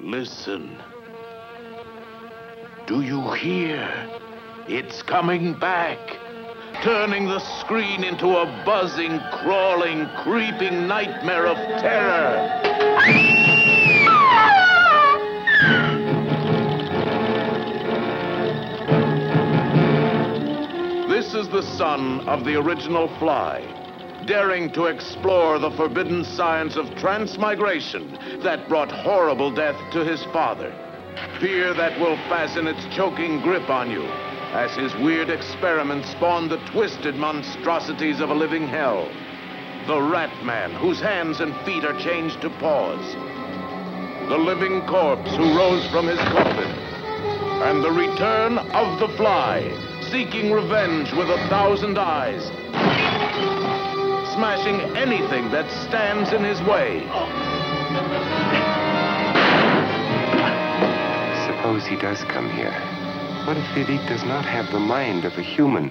Listen. Do you hear? It's coming back. Turning the screen into a buzzing, crawling, creeping nightmare of terror. This is the son of the original fly, daring to explore the forbidden science of transmigration that brought horrible death to his father. Fear that will fasten its choking grip on you as his weird experiments spawn the twisted monstrosities of a living hell. The Rat Man, whose hands and feet are changed to paws. The living corpse who rose from his coffin. And the return of the Fly, seeking revenge with a thousand eyes. Smashing anything that stands in his way. Suppose he does come here. What if Philippe does not have the mind of a human,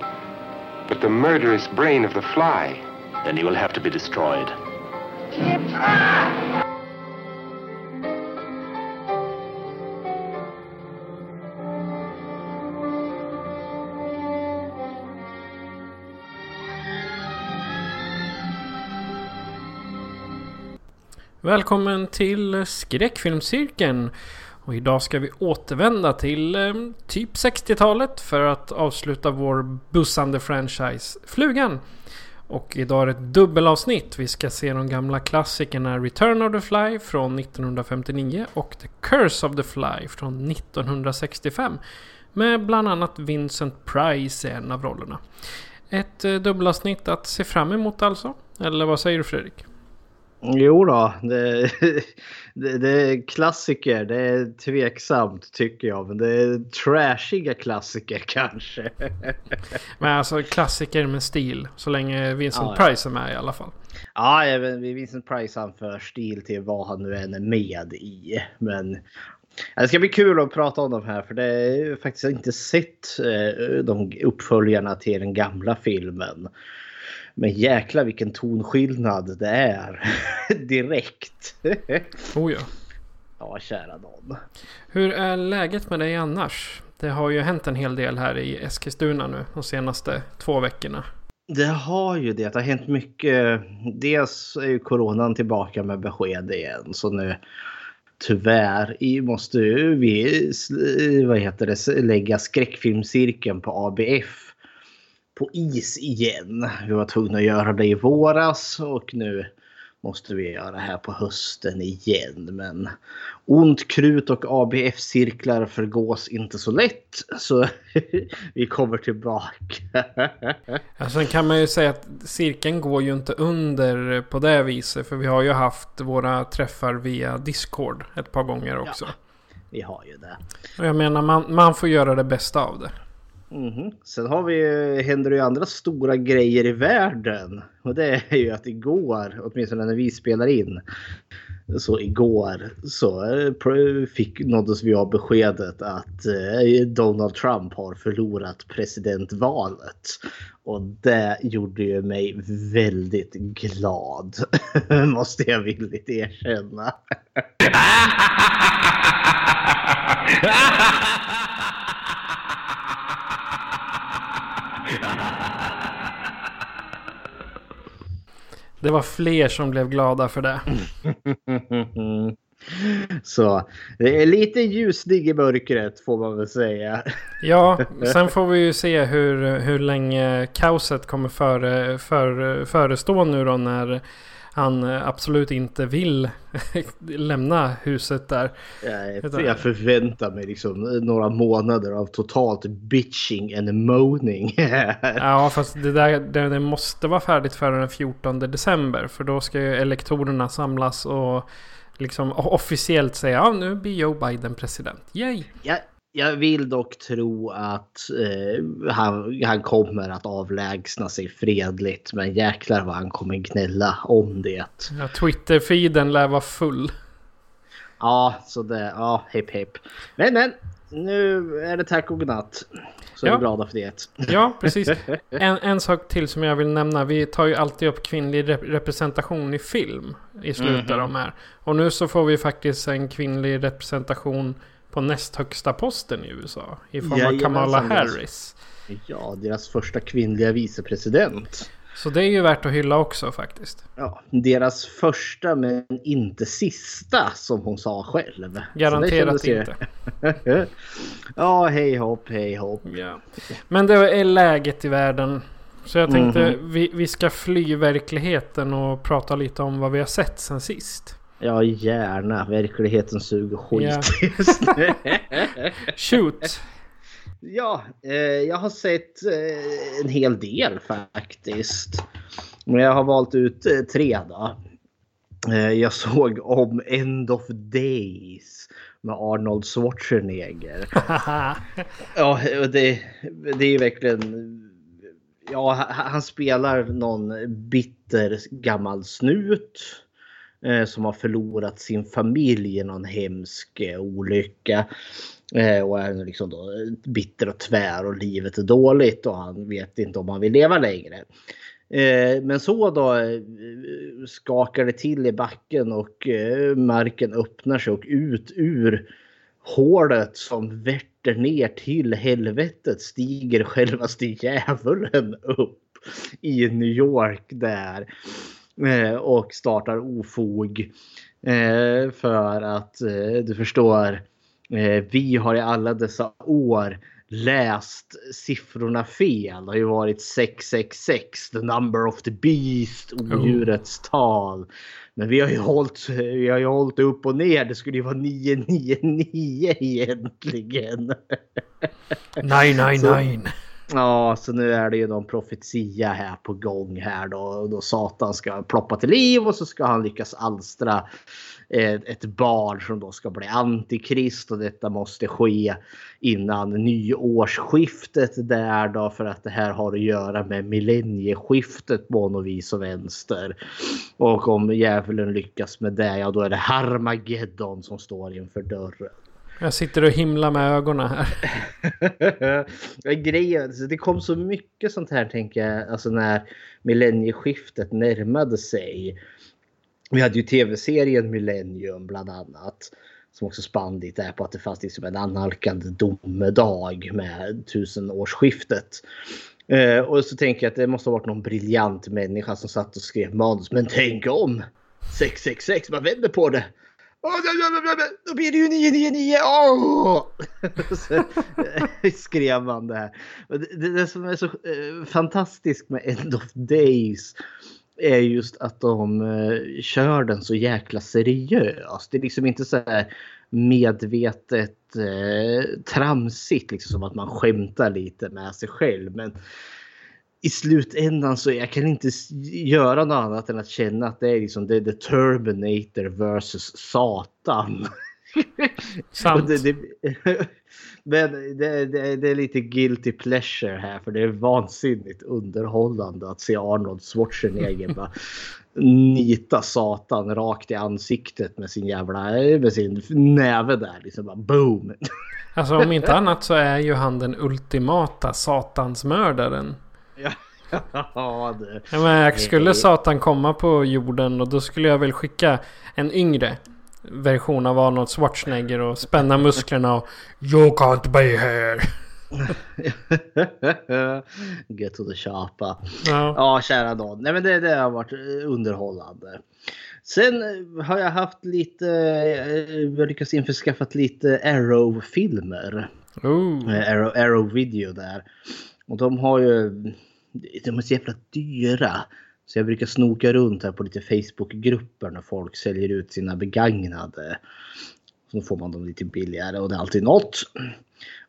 but the murderous brain of the fly? Then he will have to be destroyed. Välkommen till skräckfilmscirkeln. Och idag ska vi återvända till eh, typ 60-talet för att avsluta vår bussande franchise Flugan. Och idag är det ett dubbelavsnitt. Vi ska se de gamla klassikerna Return of the Fly från 1959 och The Curse of the Fly från 1965. Med bland annat Vincent Price i en av rollerna. Ett eh, dubbelavsnitt att se fram emot alltså. Eller vad säger du Fredrik? Jo då, det, det, det, är klassiker. Det är tveksamt tycker jag. Men det är trashiga klassiker kanske. Men alltså klassiker med stil. Så länge Vincent ja, Price är med i alla fall. Ja, även Vincent Price han för stil till vad han nu än är med i. Men det ska bli kul att prata om de här för det är faktiskt inte sett eh, de uppföljarna till den gamla filmen. Men jäkla vilken tonskillnad det är direkt. oh ja. Ja, kära någon. Hur är läget med dig annars? Det har ju hänt en hel del här i Eskilstuna nu de senaste två veckorna. Det har ju det. Det har hänt mycket. Dels är ju coronan tillbaka med besked igen. Så nu tyvärr måste vi vad heter det, lägga skräckfilmscirkeln på ABF på is igen. Vi var tvungna att göra det i våras och nu måste vi göra det här på hösten igen. Men ont krut och ABF-cirklar förgås inte så lätt. Så vi kommer tillbaka. ja, sen kan man ju säga att cirkeln går ju inte under på det viset. För vi har ju haft våra träffar via Discord ett par gånger också. Ja, vi har ju det. Och jag menar man, man får göra det bästa av det. Mm. Sen har vi, händer det ju andra stora grejer i världen. Och det är ju att igår, åtminstone när vi spelar in, så igår så eh, fick, nåddes vi av beskedet att eh, Donald Trump har förlorat presidentvalet. Och det gjorde ju mig väldigt glad. Måste jag villigt erkänna. Det var fler som blev glada för det. Så det är lite ljusning i mörkret får man väl säga. Ja, sen får vi ju se hur, hur länge kaoset kommer före, för, förestå nu då när han eh, absolut inte vill lämna huset där. Jag, förväntar mig liksom några månader av totalt bitching and moaning. ja, fast det där det, det måste vara färdigt före den 14 december. För då ska ju elektorerna samlas och liksom officiellt säga ja nu blir Joe Biden president. Yay! Jag, jag vill dock tro att eh, han, han kommer att avlägsna sig fredligt. Men jäklar vad han kommer gnälla om det. Ja, Twitter-feeden lär vara full. Ja, så det, ja, hepp hepp. Men men, nu är det tack och godnatt. Så ja. är vi glada för det. Ja, precis. En, en sak till som jag vill nämna. Vi tar ju alltid upp kvinnlig rep representation i film i slutet mm -hmm. av de här. Och nu så får vi faktiskt en kvinnlig representation på näst högsta posten i USA. I form av Kamala Harris. Ja, deras första kvinnliga vicepresident. Så det är ju värt att hylla också faktiskt. Ja, deras första men inte sista som hon sa själv. Garanterat inte. ja, hej hopp, hej hopp. Ja. Men det är läget i världen. Så jag tänkte mm vi, vi ska fly verkligheten och prata lite om vad vi har sett sen sist. Ja, gärna. Verkligheten suger skit just nu. Shoot! Ja, eh, jag har sett eh, en hel del faktiskt. Men jag har valt ut eh, tre då. Eh, jag såg om End of Days med Arnold Schwarzenegger. ja, det, det är ju verkligen... Ja, han spelar någon bitter gammal snut Eh, som har förlorat sin familj i någon hemsk eh, olycka. Eh, och är liksom då bitter och tvär och livet är dåligt och han vet inte om han vill leva längre. Men så då skakar det till i backen och marken öppnar sig och ut ur hålet som värter ner till helvetet stiger självaste djävulen upp i New York där. Eh, och startar ofog. Eh, för att eh, du förstår, vi har i alla dessa år läst siffrorna fel. Det har ju varit 666, the number of the beast, odjurets oh. tal. Men vi har ju hållit, vi har ju hållit upp och ner. Det skulle ju vara 999 egentligen. 999. Ja, så nu är det ju någon profetia här på gång här då. Då Satan ska ploppa till liv och så ska han lyckas alstra eh, ett barn som då ska bli antikrist och detta måste ske innan nyårsskiftet där då för att det här har att göra med millennieskiftet på något vis och vänster. Och om djävulen lyckas med det, ja då är det Harmageddon som står inför dörren. Jag sitter och himlar med ögonen här. Grejen, alltså, det kom så mycket sånt här tänker jag, alltså när millennieskiftet närmade sig. Vi hade ju tv-serien Millennium bland annat. Som också spann lite där på att det fanns liksom en annalkande domedag med tusenårsskiftet. Eh, och så tänker jag att det måste ha varit någon briljant människa som satt och skrev manus. Men tänk om! 666, man vänder på det. Då blir det ju 999! Oh! skrev man det här. Det, det som är så eh, fantastiskt med End of Days är just att de eh, kör den så jäkla seriöst. Det är liksom inte så här medvetet eh, tramsigt, liksom som att man skämtar lite med sig själv. Men i slutändan så jag kan inte göra något annat än att känna att det är liksom det är The Terminator versus Satan. Sant. det, det, men det, det, det, är lite guilty pleasure här för det är vansinnigt underhållande att se Arnold Schwarzenegger bara nita Satan rakt i ansiktet med sin jävla med sin näve där. Liksom bara boom. Alltså om inte annat så är ju han den ultimata satansmördaren. Ja. det... ja, men skulle Satan komma på jorden och då skulle jag väl skicka en yngre version av Arnold Schwarzenegger och spänna musklerna och You can't be here. Get to the chapa. Ja, ja kära Don. Nej men det, det har varit underhållande. Sen har jag haft lite, jag eh, lyckats införskaffa lite Arrow-filmer. Arrow, Arrow Video där. Och de har ju... De är så jävla dyra. Så jag brukar snoka runt här på lite Facebookgrupper när folk säljer ut sina begagnade. Så får man dem lite billigare och det är alltid något.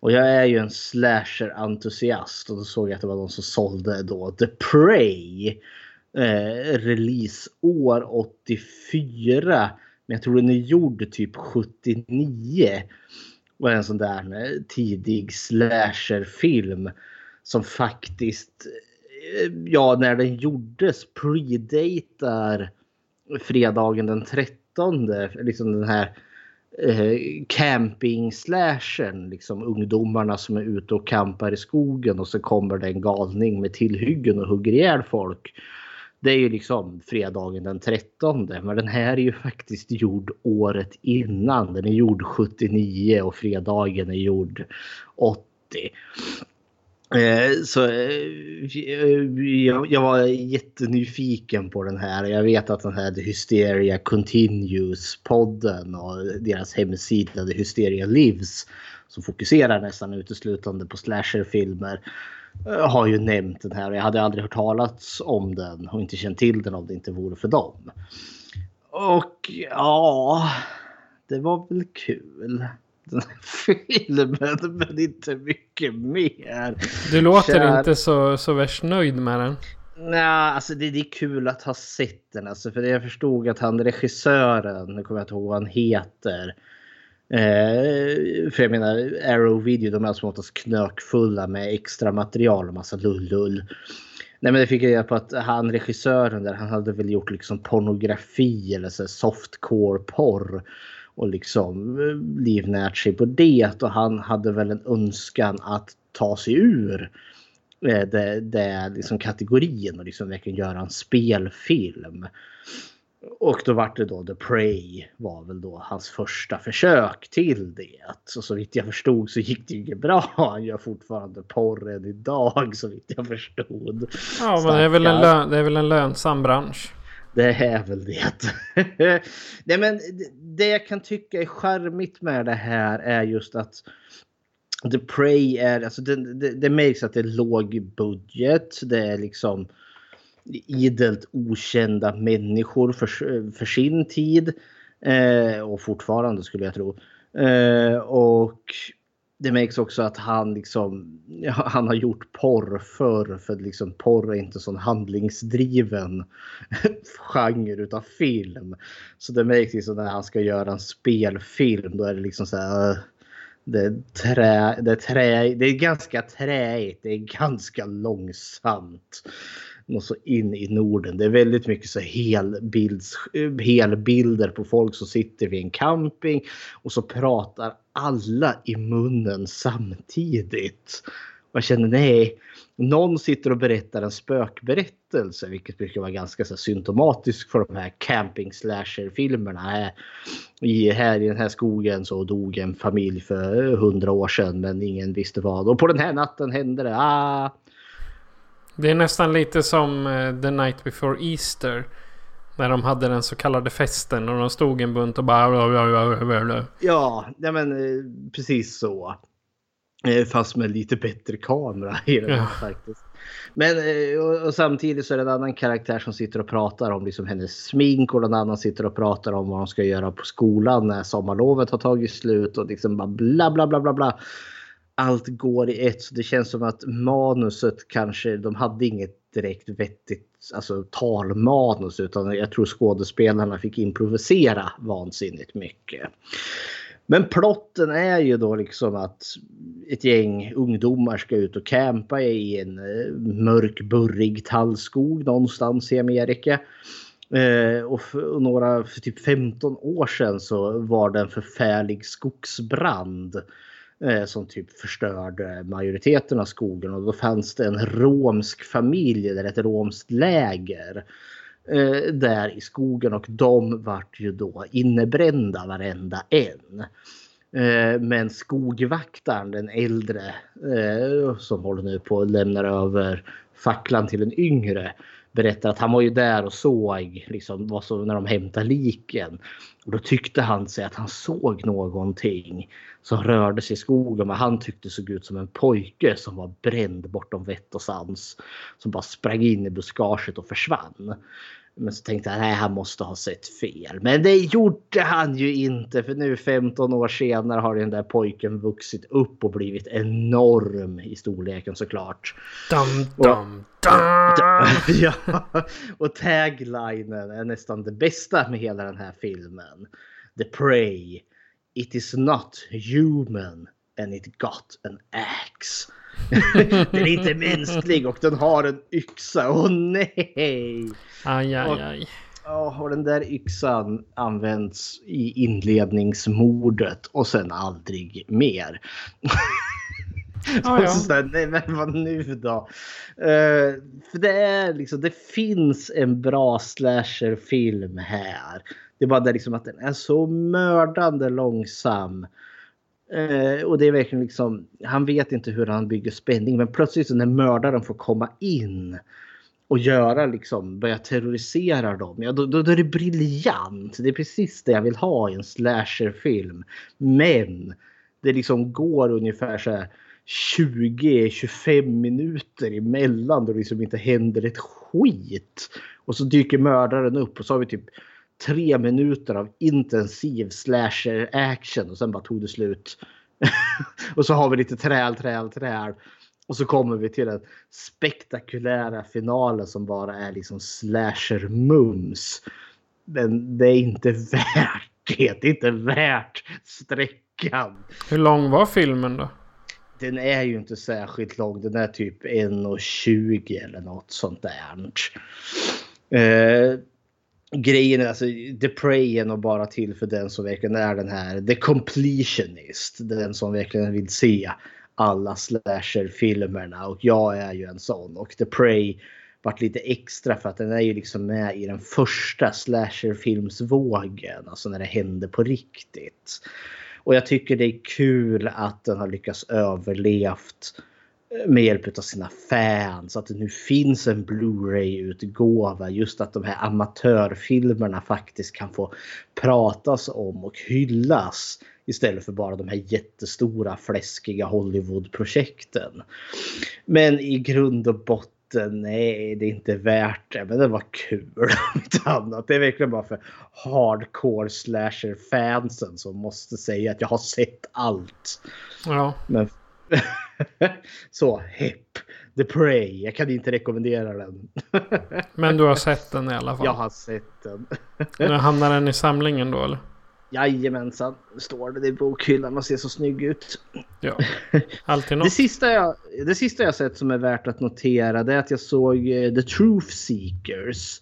Och jag är ju en slasher-entusiast och då såg jag att det var de som sålde då The Prey. Eh, releaseår 84. Men jag tror den är gjord typ 79. Och en sån där tidig tidig slasherfilm. Som faktiskt, eh, ja när den gjordes predatar fredagen den 13. Liksom den här eh, camping-slashen. Liksom ungdomarna som är ute och campar i skogen och så kommer det en galning med tillhyggen och hugger ihjäl folk. Det är ju liksom fredagen den 13. Men den här är ju faktiskt gjord året innan. Den är gjord 79 och fredagen är gjord 80. Eh, så eh, jag, var jättenyfiken på den här. Jag vet att den här The Hysteria Continues podden och deras hemsida The Hysteria Lives som fokuserar nästan uteslutande på slasherfilmer eh, har ju nämnt den här. Jag hade aldrig hört talas om den och inte känt till den om det inte vore för dem. Och ja, det var väl kul den här filmen men inte mycket mer. Du låter Kär... inte så, så värst nöjd med den. Nej, alltså det, det, är kul att ha sett den. Alltså, för jag förstod att han regissören, nu kommer jag inte ihåg vad han heter. Eh, för jag menar Arrow Video, de är alltså oftast knökfulla med extra material och massa lull-lull. Nej men det fick jag reda på att han regissören där, han hade väl gjort liksom pornografi eller så softcore porr och liksom eh, livnärt sig på det. Och han hade väl en önskan att ta sig ur eh, det, det liksom kategorin och liksom verkligen göra en spelfilm. Och då var det då The Prey var väl då hans första försök till det. Så, så vitt jag förstod så gick det ju bra. Han gör fortfarande porr än idag så vitt jag förstod. Ja men det är, väl en det är väl en lönsam bransch. Det är väl det. Nej, men det jag kan tycka är charmigt med det här är just att The Prey är, alltså det, det, det märks att det är låg budget. Det är liksom idelt okända människor för, för sin tid. Eh, och fortfarande skulle jag tro. Eh, och det märks också att han liksom, ja, han har gjort porr förr för liksom porr är inte sån handlingsdriven genre utav film. Så det märks liksom när han ska göra en spelfilm då är det liksom så här. Äh, det är, trä, det, är trä, det är ganska träigt, det är ganska långsamt något så in i Norden. Det är väldigt mycket så helbilds, eh, helbilder på folk som sitter vid en camping och så pratar alla i munnen samtidigt. Man känner nej, någon sitter och berättar en spökberättelse, vilket brukar vara ganska så symptomatiskt för de här camping slasher filmerna. I, här i den här skogen så dog en familj för hundra år sedan men ingen visste vad. Och på den här natten hände det. Ah, det är nästan lite som uh, The Night Before Easter. När de hade den så kallade festen och de stod en bunt och bara... Ja, ja men eh, precis så. Eh, fast med lite bättre kamera i den ja. faktiskt. Men och, och, samtidigt så är det en annan karaktär som sitter och pratar om liksom hennes smink och en annan sitter och pratar om vad de ska göra på skolan när sommarlovet har tagit slut och liksom bara bla bla bla bla bla allt går i ett. Så det känns som att manuset kanske, de hade inget direkt vettigt alltså, talmanus utan jag tror skådespelarna fick improvisera vansinnigt mycket. Men plotten är ju då liksom att ett gäng ungdomar ska ut och campa i en eh, mörk burrig tallskog någonstans i Amerika. Eh, och för några, för typ 15 år sedan så var det en förfärlig skogsbrand Eh, som typ förstörde majoriteten av skogen och då fanns det en romsk familj eller ett romskt läger eh, där i skogen och de vart ju då innebrända varenda en. Eh, men skogvaktaren, den äldre som håller nu på att lämna över facklan till en yngre berättar att han var ju där och såg liksom, vad så, när de hämtade liken. Och då tyckte han sig att han såg någonting som rörde sig i skogen. Men han tyckte såg ut som en pojke som var bränd bortom vett och sans. Som bara sprang in i buskaget och försvann. Men så tänkte jag nej han måste ha sett fel. Men det gjorde han ju inte för nu 15 år senare har den där pojken vuxit upp och blivit enorm i storleken såklart. Dum, dum, dum. ja, och taglinen är nästan det bästa med hela den här filmen. The Prey. It is not human and it got an axe. den är inte mänsklig och den har en yxa. Åh nej! Aj, aj, aj. Ja, och den där yxan används i inledningsmordet och sen aldrig mer. Ja, ja. Så där, nej men vad nu då? Uh, för det är liksom, det finns en bra slasherfilm här. Det är bara det liksom att den är så mördande långsam. Eh, och det är verkligen liksom, han vet inte hur han bygger spänning men plötsligt när mördaren får komma in och göra liksom, börja terrorisera dem. Ja, då, då, då är det briljant. Det är precis det jag vill ha i en slasherfilm. Men det liksom går ungefär så här 20-25 minuter emellan då det liksom inte händer ett skit. Och så dyker mördaren upp och så har vi typ tre minuter av intensiv slasher action och sen bara tog det slut. och så har vi lite träl, träl, träl. Och så kommer vi till den spektakulära finalen som bara är liksom slasher mums. Men det är inte värt det. Det är inte värt sträckan. Hur lång var filmen då? Den är ju inte särskilt lång. Den är typ 1,20 eller något sånt där. Eh, grejen är alltså The Prey är nog bara till för den som verkligen är den här The Completionist. Den som verkligen vill se alla slasherfilmerna och jag är ju en sån. Och The Prey vart lite extra för att den är ju liksom med i den första slasherfilmsvågen. Alltså när det hände på riktigt. Och jag tycker det är kul att den har lyckats överlevt med hjälp av sina fans. Att det nu finns en Blu-ray-utgåva. Just att de här amatörfilmerna faktiskt kan få pratas om och hyllas. Istället för bara de här jättestora fläskiga Hollywood-projekten. Men i grund och botten, nej det är inte värt det. Men det var kul om annat. Det är verkligen bara för hardcore slasher-fansen som måste säga att jag har sett allt. Ja. Men så, hepp. The Prey. Jag kan inte rekommendera den. Men du har sett den i alla fall? Jag har sett den. Nu hamnar den i samlingen då eller? Jajamensan. Står det i bokhyllan. Man ser så snygg ut. Ja, alltid Det något. sista, jag, det sista jag sett som är värt att notera det är att jag såg eh, The Truth Seekers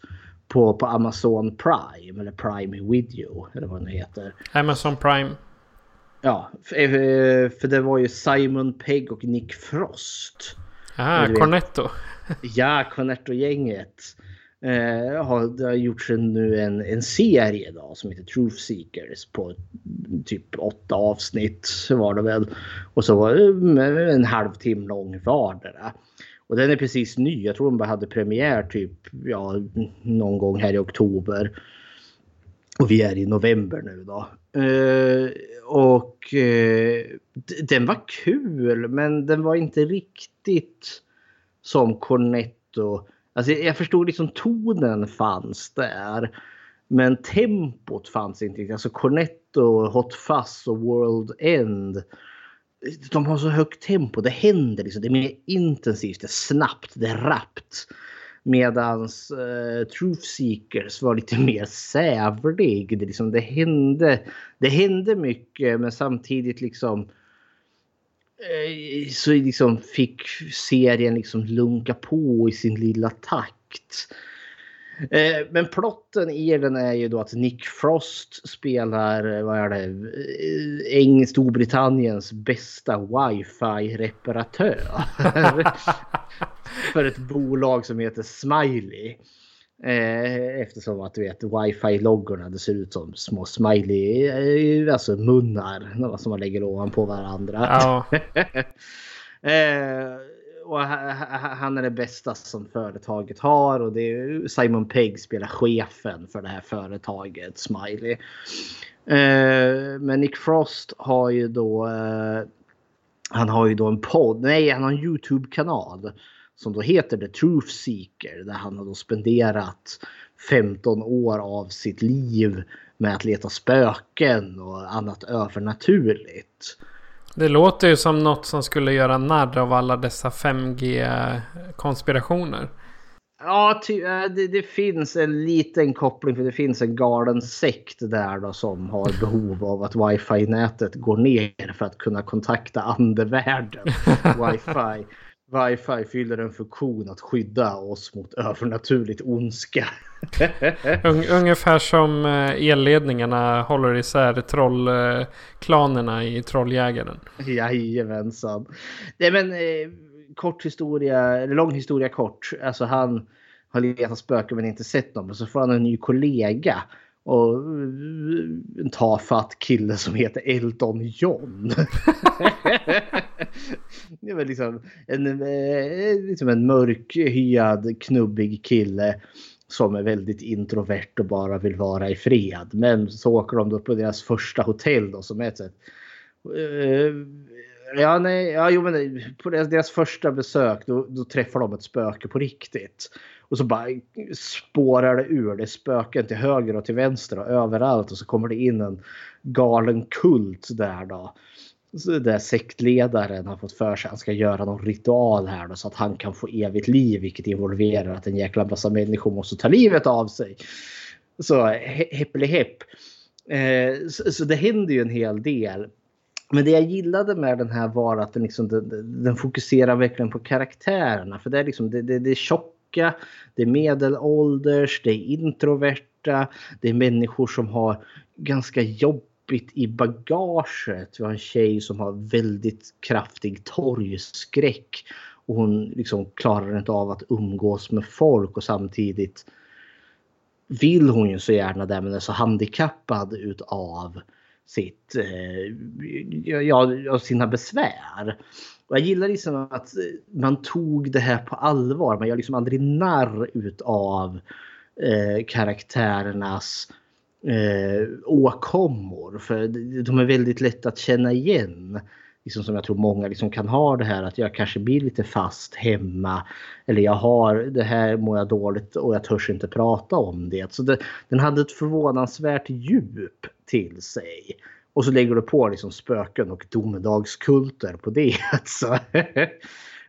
på, på Amazon Prime. Eller Prime Video. Eller vad den heter. Amazon Prime. Ja, för, eh, för det var ju Simon Pegg och Nick Frost. Vet. Cornetto. Ja, Cornetto-gänget. Eh, har, det har gjorts nu en, en serie då, som heter Truth Seekers på typ åtta avsnitt var det väl. Och så var det en halvtimme lång vardera. Och den är precis ny. Jag tror de bara hade premiär typ ja, någon gång här i oktober. Och vi är i november nu då. Eh, och eh, den var kul men den var inte riktigt som Cornetto. Alltså jag jag förstod liksom tonen fanns där. Men tempot fanns inte riktigt. Alltså Cornetto, Hot Fuzz och World End. De har så högt tempo. Det händer liksom. Det är mer intensivt, det är snabbt, det är rappt. Medans eh, Truth Seekers var lite mer sävlig. Det, liksom, det, hände, det hände mycket men samtidigt liksom eh, så liksom fick serien liksom lunka på i sin lilla takt. Eh, Men plotten i den är ju då att Nick Frost spelar, vad är det, eh, Eng Storbritanniens bästa wifi-reparatör. För ett bolag som heter Smiley. Eh, Eftersom att du vet wifi-loggorna det ser ut som små smiley, eh, alltså munnar som man lägger ovanpå varandra. Ja, Eh, och han är det bästa som företaget har och det är Simon Pegg spelar chefen för det här företaget, Smiley. Eh, men Nick Frost har ju då eh, han har ju då en podd, nej han har en Youtube-kanal som då heter The Truth Seeker där han har då spenderat 15 år av sitt liv med att leta spöken och annat övernaturligt. Det låter ju som något som skulle göra narr av alla dessa 5G-konspirationer. Ja, det, det, finns en liten koppling för det finns en galen sekt där då som har behov av att wifi-nätet går ner för att kunna kontakta andevärlden. wifi Wifi fyller en funktion att skydda oss mot övernaturligt ondska. Ungefär som eh, elledningarna håller isär trollklanerna i Trolljägaren. Jajamensan. Nej men eh, kort historia, lång historia kort. Alltså han har letat spöken men inte sett dem. Så får han en ny kollega och en tafatt kille som heter Elton John. det är väl liksom en, eh, liksom en mörkhyad knubbig kille som är väldigt introvert och bara vill vara i fred. Men så åker de då på deras första hotell då som är ett sätt. Uh, ja, nej, ja, jo, men på deras, deras första besök då, då, träffar de ett spöke på riktigt. Och så bara spårar det ur. Det är spöken till höger och till vänster och överallt. Och så kommer det in en galen kult där då. Så där sektledaren har fått för sig att han ska göra någon ritual här då, så att han kan få evigt liv. Vilket involverar att en jäkla massa människor måste ta livet av sig. Så hepp Eh, så, så det händer ju en hel del. Men det jag gillade med den här var att den, liksom, den, den fokuserar verkligen på karaktärerna. För det är, liksom, det, det, det är tjocka, det är medelålders, det är introverta, det är människor som har ganska jobbigt i bagaget. Vi har en tjej som har väldigt kraftig torgskräck. Och hon liksom klarar inte av att umgås med folk och samtidigt vill hon ju så gärna det men är så handikappad utav sitt, eh, ja, sina besvär. Och jag gillar liksom att eh, man tog det här på allvar. Man gör liksom aldrig narr utav eh, karaktärernas eh, åkommor. För de är väldigt lätta att känna igen. Liksom som jag tror många liksom kan ha det här att jag kanske blir lite fast hemma. Eller jag har det här mår jag dåligt och jag törs inte prata om det. Så det, den hade ett förvånansvärt djup till sig. Och så lägger du på liksom spöken och domedagskulter på det. Alltså.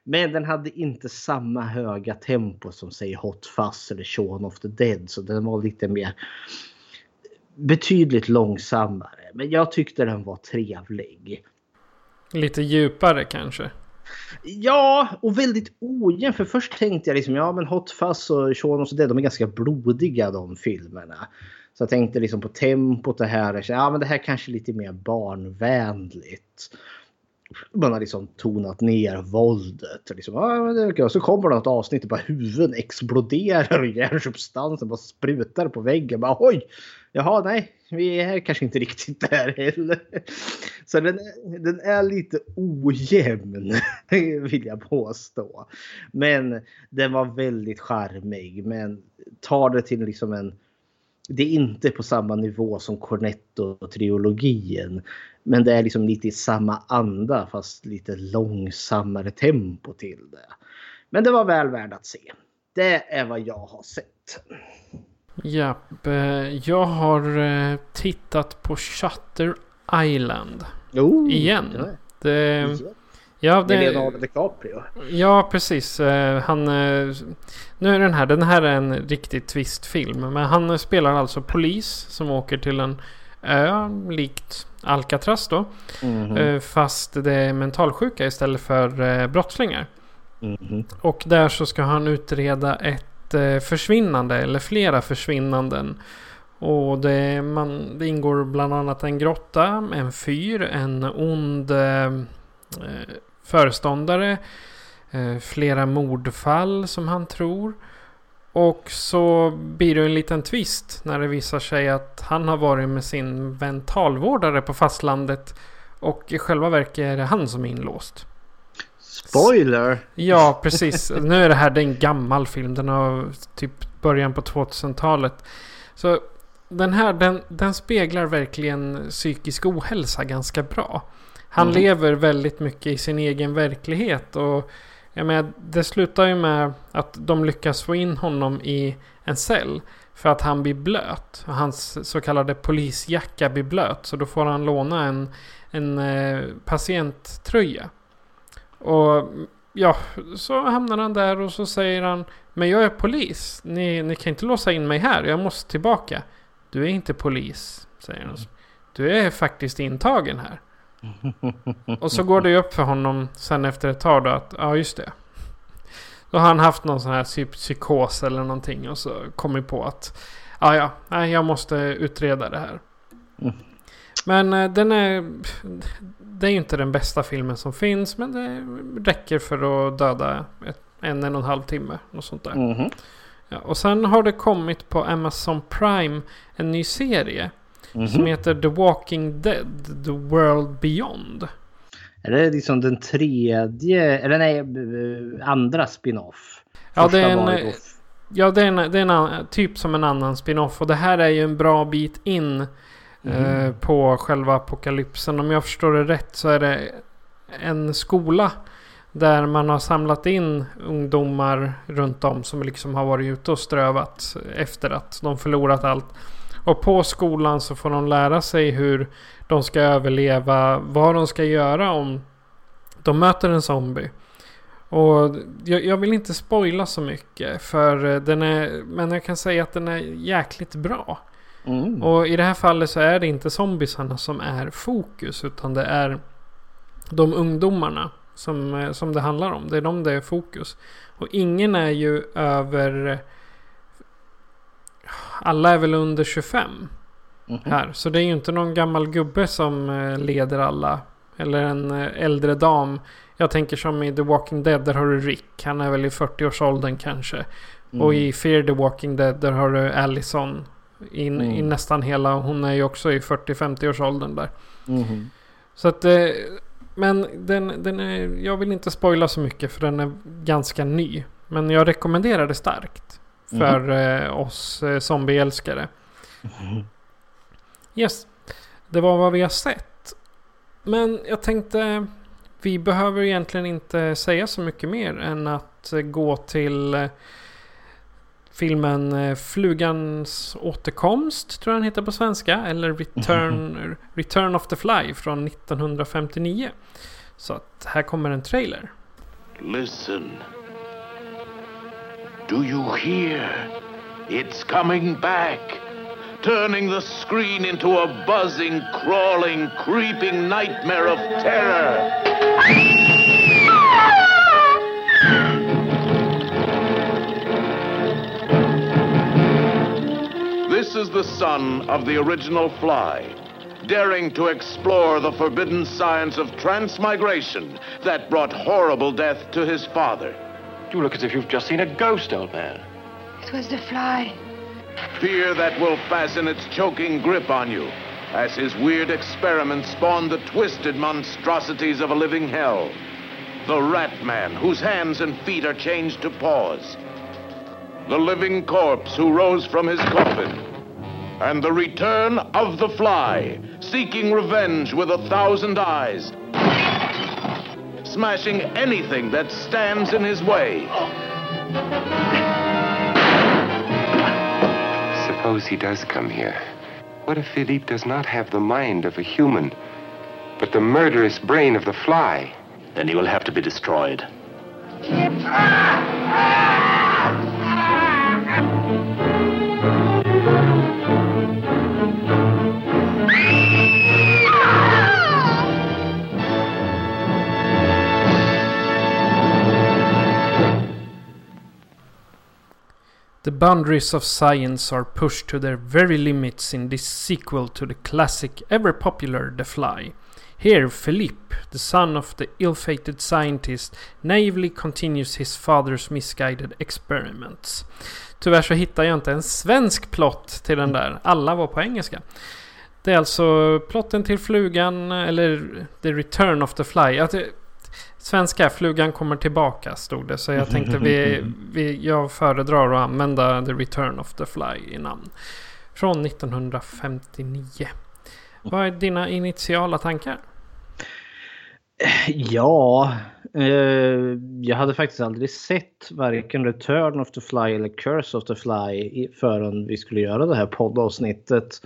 Men den hade inte samma höga tempo som säg Hot Fuzz eller Shaun of the Dead. Så den var lite mer betydligt långsammare. Men jag tyckte den var trevlig. Lite djupare kanske? Ja, och väldigt ojämn. För först tänkte jag liksom, ja men Hot Fuzz och Shaun of the Dead, de är ganska blodiga de filmerna. Så jag tänkte liksom på tempot det här. Ja, men det här kanske är lite mer barnvänligt. Man har liksom tonat ner våldet. Liksom, ja, så kommer det något avsnitt och bara huvuden exploderar och hjärnsubstansen bara sprutar på väggen. Bara, Oj! Jaha, nej, vi är kanske inte riktigt där heller. Så den, den är lite ojämn vill jag påstå. Men den var väldigt charmig. Men tar det till liksom en det är inte på samma nivå som Cornetto-trilogin. Men det är liksom lite i samma anda fast lite långsammare tempo till det. Men det var väl värd att se. Det är vad jag har sett. Japp, eh, jag har eh, tittat på Shutter Island. Oh, igen. Det, Ja, det, med Leonardo DiCaprio. Ja, precis. Eh, han, eh, nu är den här, den här är en riktig twistfilm. Men han spelar alltså polis som åker till en ö likt Alcatraz då. Mm -hmm. Fast det är mentalsjuka istället för brottslingar. Mm -hmm. Och där så ska han utreda ett försvinnande eller flera försvinnanden. Och det, man, det ingår bland annat en grotta, en fyr, en ond föreståndare. Eh, flera mordfall som han tror. Och så blir det en liten twist när det visar sig att han har varit med sin mentalvårdare på fastlandet. Och i själva verket är det han som är inlåst. Spoiler! Ja, precis. Nu är det här det en gammal film. Den har typ början på 2000-talet. Så den här den, den speglar verkligen psykisk ohälsa ganska bra. Han Mm. lever väldigt mycket i sin egen verklighet. Och jag menar, det slutar ju med att de lyckas få in honom i en cell. För att han blir blöt. Hans så kallade polisjacka blir blöt. Så då får han låna en, en eh, patienttröja. Och ja, så hamnar han där och så säger han Men jag är polis. Ni, ni kan inte låsa in mig här. Jag måste tillbaka. Du är inte polis, säger han. Du är faktiskt intagen här. Och så går det ju upp för honom sen efter ett tag då att, ja just det. Då har han haft någon sån här psykos eller någonting och så kommit på att, ja ja, nej jag måste utreda det här. Mm. Men eh, den är, det är ju inte den bästa filmen som finns men det räcker för att döda ett, en, en och en halv timme. Och sånt där. Mhm. Ja, och sen har det kommit på Amazon Prime en ny serie. Mhm. Som heter The Walking Dead, The World Beyond. Är det liksom den tredje, eller nej, andra spin-off? Ja, det är en, eh, Ja, det är, en, det är en typ som en annan spin-off. Och det här är ju en bra bit in eh, på själva apokalypsen. Om jag förstår det rätt så är det en skola där man har samlat in ungdomar runt om som liksom har varit ute och strövat efter att de förlorat allt. Och på skolan så får de lära sig hur de ska överleva, vad de ska göra om de möter en zombie. Och jag, jag vill inte spoila så mycket för den är, men jag kan säga att den är jäkligt bra. Mm. Och i det här fallet så är det inte zombiesarna som är fokus utan det är de ungdomarna som, eh, som det handlar om. Det är de det är fokus. Och ingen är ju över... Alla är väl under 25 Mhm. här. Så det är ju inte någon gammal gubbe som eh, leder alla. Eller en eh, äldre dam. Jag tänker som i The Walking Dead, där har du Rick. Han är väl i 40-årsåldern kanske. Och i Fear the Walking Dead, där har du Allison. In, Mm. i nästan hela, hon är ju också i 40-50-årsåldern där. Mhm. Så att, eh, men den, den är, jag vill inte spoila så mycket för den är ganska ny. Men jag rekommenderar det starkt. För eh, oss eh, zombieälskare. Yes. Det var vad vi har sett. Men jag tänkte vi behöver egentligen inte säga så mycket mer än att eh, gå till filmen Flugans återkomst tror jag den heter på svenska. Eller Return, Return of the Fly från 1959. Så att här kommer en trailer. Listen. Do you hear? It's coming back. Turning the screen into a buzzing, crawling, creeping nightmare of terror. This is the son of the original fly, daring to explore the forbidden science of transmigration that brought horrible death to his father. You look as if you've just seen a ghost, old man. It was the fly. Fear that will fasten its choking grip on you, as his weird experiments spawn the twisted monstrosities of a living hell. The Rat Man, whose hands and feet are changed to paws. The living corpse who rose from his coffin. And the return of the Fly, seeking revenge with a thousand eyes. Smashing anything that stands in his way. Suppose he does come here. What if Philippe does not have the mind of a human, but the murderous brain of the fly? Then he will have to be destroyed. The boundaries of science are pushed to their very limits in this sequel to the classic ever popular The Fly. Here, Philippe, the son of the ill fated scientist, naively continues his father's misguided experiments. Tyvärr så hittar jag inte en svensk plott till den där. Alla var på engelska. Det är alltså plotten till flugan, eller The Return of the Fly. Att det, Svenska, flugan kommer tillbaka stod det. Så jag tänkte vi, vi, jag föredrar att använda The Return of the Fly i namn. Från 1959. Vad är dina initiala tankar? Ja, eh, jag hade faktiskt aldrig sett varken Return of the Fly eller Curse of the Fly förrän vi skulle göra det här poddavsnittet.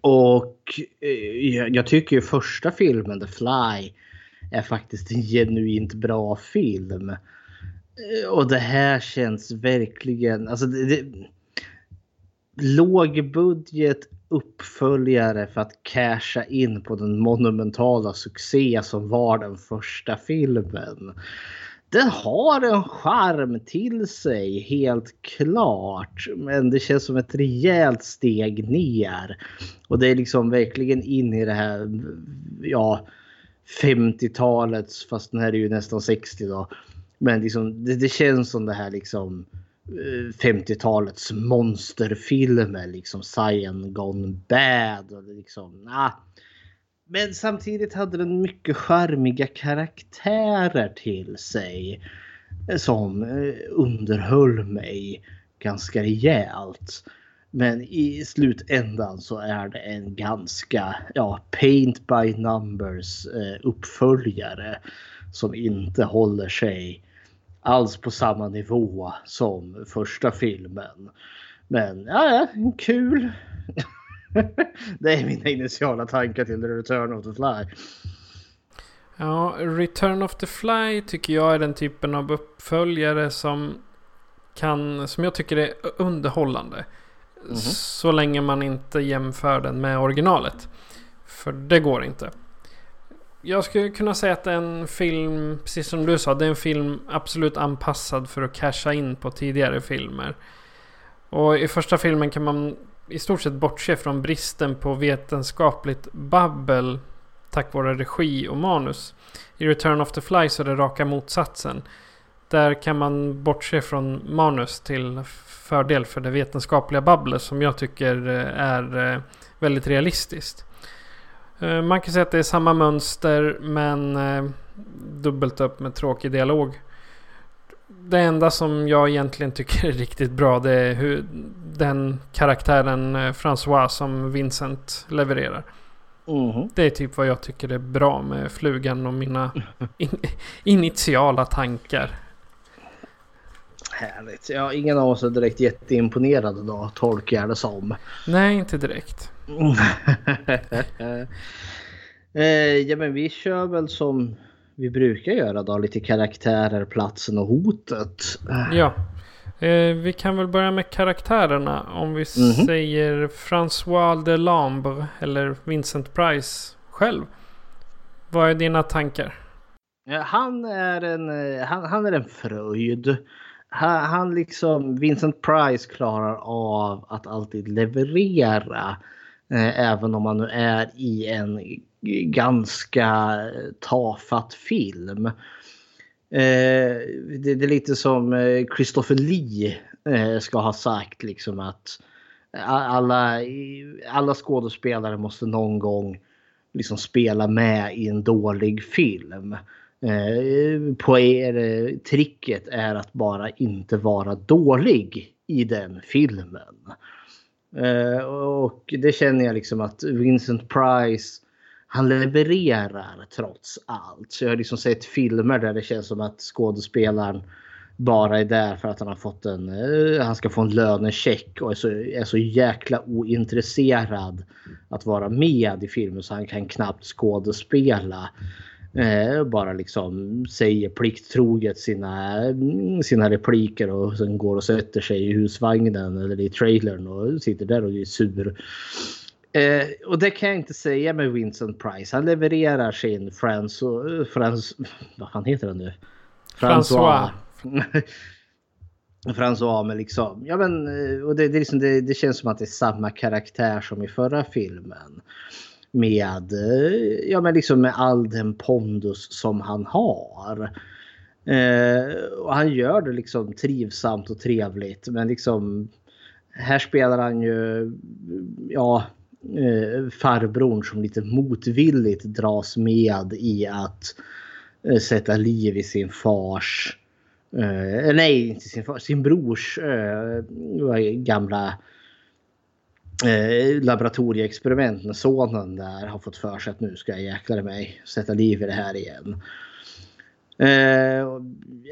Och eh, jag, jag tycker ju första filmen, The Fly, är faktiskt en genuint bra film. Eh, och det här känns verkligen... Alltså det, det, lågbudget uppföljare för att casha in på den monumentala succé som var den första filmen. Den har en charm till sig helt klart. Men det känns som ett rejält steg ner. Och det är liksom verkligen in i det här ja, 50-talets, fast den här är ju nästan 60 då. Men liksom, det, det känns som det här liksom eh, 50-talets monsterfilmer. Liksom Cyan Gone Bad. Och liksom, ah. Men samtidigt hade den mycket charmiga karaktärer till sig. Eh, som eh, underhöll mig ganska rejält. Men i slutändan så är det en ganska ja, paint by numbers eh, uppföljare. Som inte håller sig alls på samma nivå som första filmen. Men ja, ja kul. det är mina initiala tankar till The Return of the Fly. Ja, Return of the Fly tycker jag är den typen av uppföljare som kan, som jag tycker är underhållande. Mhm. Så länge man inte jämför den med originalet. För det går inte. Jag skulle kunna säga att det är en film, precis som du sa, det är en film absolut anpassad för att casha in på tidigare filmer. Och i första filmen kan man i stort sett bortse från bristen på vetenskapligt babbel tack vare regi och manus. I Return of the Fly så är det raka motsatsen. Där kan man bortse från manus till fördel för det vetenskapliga babblet som jag tycker eh, är eh, väldigt realistiskt. Eh, Man kan säga att det är samma mönster men dubbelt upp med tråkig dialog. Det enda som jag egentligen tycker är riktigt bra det är hur den karaktären François som Vincent levererar. Mhm. Det är typ vad jag tycker är bra med flugan och mina in initiala tankar. Härligt. Ja, ingen av oss är direkt jätteimponerade då, tolkar jag det som. Nej, inte direkt. eh, ja, men vi kör väl som vi brukar göra då. Lite karaktärer, platsen och hotet. Ja. Eh, vi kan väl börja med karaktärerna. Om vi Mhm. säger François Delambre eller Vincent Price själv. Vad är dina tankar? Han är en, eh, han, han är en fröjd. Han, liksom, Vincent Price klarar av att alltid leverera. Eh, även om man nu är i en ganska tafatt film. Eh, det, det är lite som eh, Christopher Lee eh, ska ha sagt liksom att eh, alla, alla skådespelare måste någon gång liksom spela med i en dålig film. Eh, på er, eh, tricket är att bara inte vara dålig i den filmen. Eh, och det känner jag liksom att Vincent Price han levererar trots allt. Så jag har liksom sett filmer där det känns som att skådespelaren bara är där för att han har fått en, eh, han ska få en lönecheck och är så, är så jäkla ointresserad att vara med i filmen så han kan knappt skådespela. Eh, bara liksom säger plikttroget sina, sina repliker och sen går och sätter sig i husvagnen eller i trailern och sitter där och är sur. Eh, och det kan jag inte säga med Vincent Price. Han levererar sin Frans... Frans vad fan heter han nu? François. François med liksom, ja men eh, och det, det, liksom, det, det känns som att det är samma karaktär som i förra filmen. Med, eh, ja men liksom med all den pondus som han har. Eh, och han gör det liksom trivsamt och trevligt men liksom här spelar han ju, ja, eh, farbrorn som lite motvilligt dras med i att eh, sätta liv i sin fars, eh, nej inte sin fars, sin brors eh, gamla eh, laboratorieexperiment när sonen där har fått för sig att nu ska jag jäkla mig sätta liv i det här igen. Eh,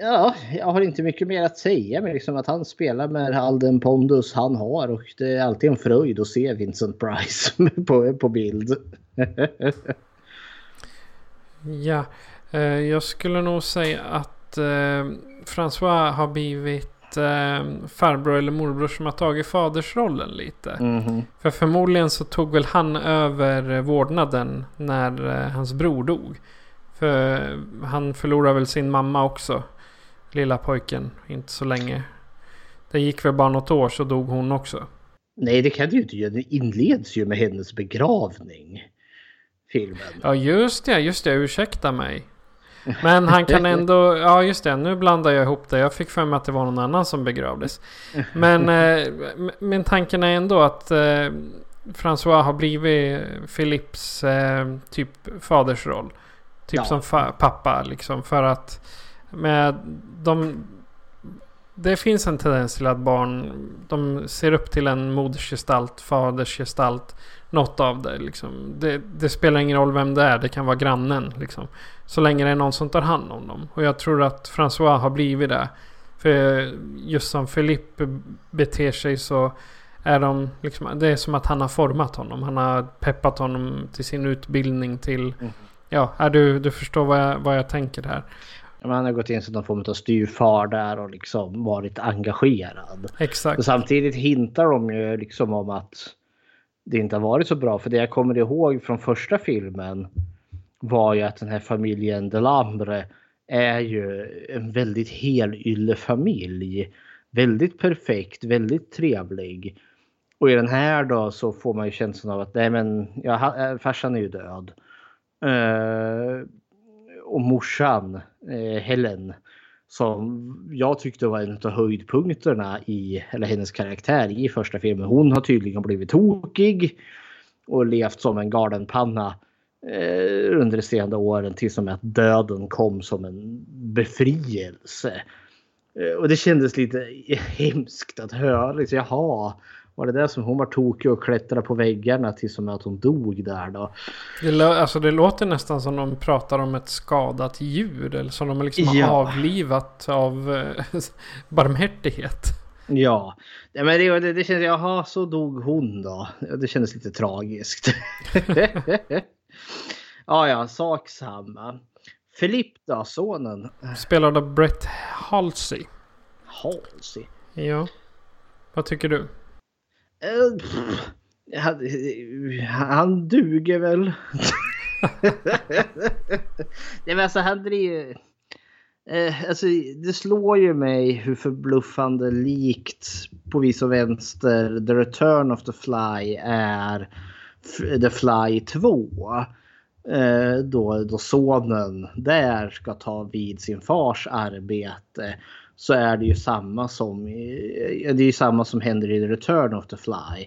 ja, jag har inte mycket mer att säga men liksom att han spelar med all den pondus han har och det är alltid en fröjd att se Vincent Price på, på bild. ja, eh, jag skulle nog säga att eh, François har blivit farbror eller morbror som har tagit fadersrollen lite. Mm. För förmodligen så tog väl han över vårdnaden när hans bror dog. För han förlorade väl sin mamma också. Lilla pojken. Inte så länge. Det gick väl bara något år så dog hon också. Nej det kan det ju inte göra. Det inleds ju med hennes begravning. Filmen. Ja just det, just det. Ursäkta mig. Men han kan ändå, ja just det, nu blandar jag ihop det. Jag fick för mig att det var någon annan som begravdes. Men, eh, men tanken är ändå att eh, François har blivit Philips eh, typ fadersroll. Typ ja. som pappa liksom. För att med de... Det finns en tendens till att barn de ser upp till en modersgestalt, fadersgestalt. Något av det liksom. Det, det, spelar ingen roll vem det är. Det kan vara grannen liksom. Så länge det är någon som tar hand om dem. Och jag tror att François har blivit det. För just som Philippe beter sig så är de liksom, det är som att han har format honom. Han har peppat honom till sin utbildning till mm. Ja, du, du förstår vad jag, vad jag tänker här. Han har gått in som någon form av styrfar där och liksom varit engagerad. Exakt. Och samtidigt hintar de ju liksom om att det inte har varit så bra. För det jag kommer ihåg från första filmen var ju att den här familjen Delambre är ju en väldigt helylle familj. Väldigt perfekt, väldigt trevlig. Och i den här då så får man ju känslan av att nej men ja, eh, farsan är ju död. Uh, och morsan uh, Helen som jag tyckte var en av höjdpunkterna i eller hennes karaktär i första filmen. Hon har tydligen blivit tokig och levt som en galenpanna under de senare åren tills och med att döden kom som en befrielse. Eh, och det kändes lite hemskt att höra. Liksom, jaha, var det det som hon var tokig och klättrade på väggarna tills som att hon dog där då? Det, alltså det låter nästan som de pratar om ett skadat djur. Eller som de liksom har avlivat av eh, barmhärtighet. Ja, ja men det, det, det känns, jaha så dog hon då. Det kändes lite tragiskt. ja, ja, sak samma. Filip då, sonen? Spelad av Brett Halsey. Halsey? Ja. Vad tycker du? han, han duger väl. Nej, men alltså, han driver... Eh, alltså, det slår ju mig hur förbluffande likt på vis och vänster The Return of the Fly är The Fly 2. Eh, då, då sonen där ska ta vid sin fars arbete så är det ju samma som, det är ju samma som händer i The Return of the Fly.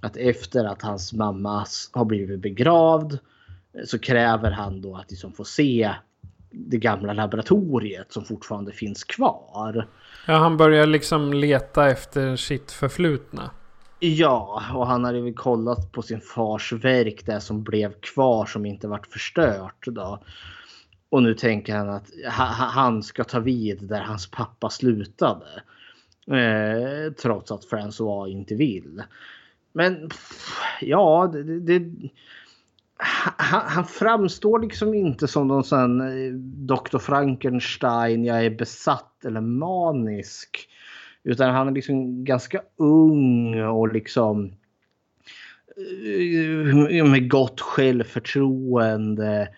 Att efter att hans mamma har blivit begravd eh, så kräver han då att liksom få se det gamla laboratoriet som fortfarande finns kvar. Ja, han börjar liksom leta efter sitt förflutna. Ja, och han hade väl kollat på sin fars verk, det som blev kvar som inte vart förstört. Då. Och nu tänker han att han ska ta vid där hans pappa slutade. Eh, trots att François inte vill. Men ja, det, det, han, han, framstår liksom inte som någon sån eh, Dr. Frankenstein, jag är besatt eller manisk. Utan han är liksom ganska ung och liksom eh, med gott självförtroende.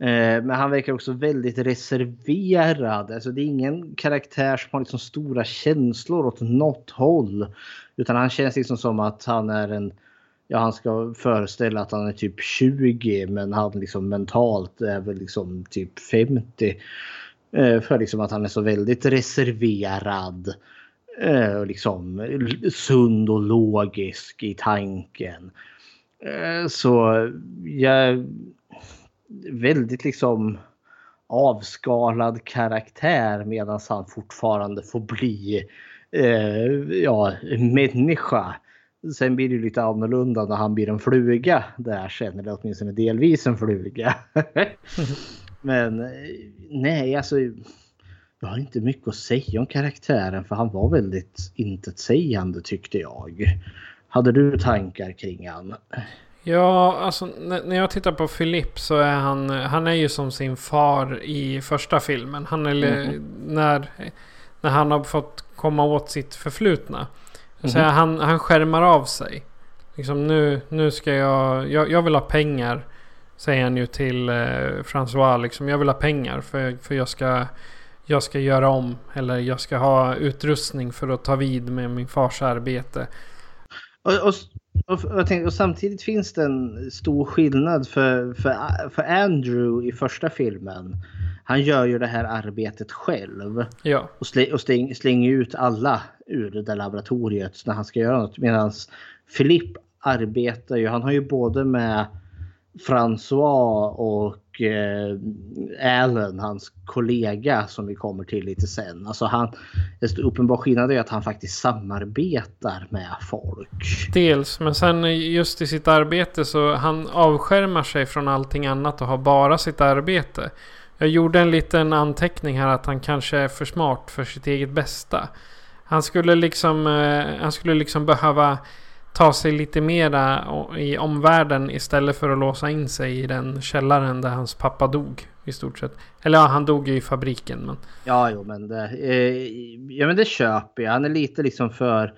Eh, men han verkar också väldigt reserverad. Alltså det är ingen karaktär som har liksom stora känslor åt något håll. Utan han känns liksom som att han är en... Ja, han ska föreställa att han är typ 20 men han liksom mentalt är väl liksom typ 50. Eh, för liksom att han är så väldigt reserverad. Eh, liksom sund och logisk i tanken. Så jag väldigt liksom avskalad karaktär medan han fortfarande får bli eh, ja, människa. Sen blir det lite annorlunda när han blir en fluga där sen, eller åtminstone delvis en fluga. Men eh, nej, alltså jag har inte mycket att säga om karaktären för han var väldigt intetsägande tyckte jag. Hade du tankar kring han? Ja, alltså när jag tittar på Philip så är han, han är ju som sin far i första filmen. Han är, mm. när, när han har fått komma åt sitt förflutna. Så mm. han, han skärmar av sig. Liksom nu, nu ska jag, jag, jag vill ha pengar. Säger han ju till eh, François liksom. Jag vill ha pengar för, för jag ska jag ska göra om. Eller jag ska ha utrustning för att ta vid med min fars arbete. Och, och, och, tänkte, och samtidigt finns det en stor skillnad för, för, för Andrew i första filmen. Han gör ju det här arbetet själv. Ja. Och, sl och släng, slänger ut alla ur det där laboratoriet när han ska göra något. Medan Philip arbetar ju, han har ju både med François och eh, Allen, hans kollega som vi kommer till lite sen. Alltså han, en uppenbar skillnad är att han faktiskt samarbetar med folk. Dels, men sen just i sitt arbete så han avskärmar sig från allting annat och har bara sitt arbete. Jag gjorde en liten anteckning här att han kanske är för smart för sitt eget bästa. Han skulle liksom, eh, han skulle liksom behöva ta sig lite mera i omvärlden istället för att låsa in sig i den källaren där hans pappa dog. I stort sett. Eller ja, han dog ju i fabriken. Men... Ja, jo, men det, eh, ja, men det köper jag. Han är lite liksom för...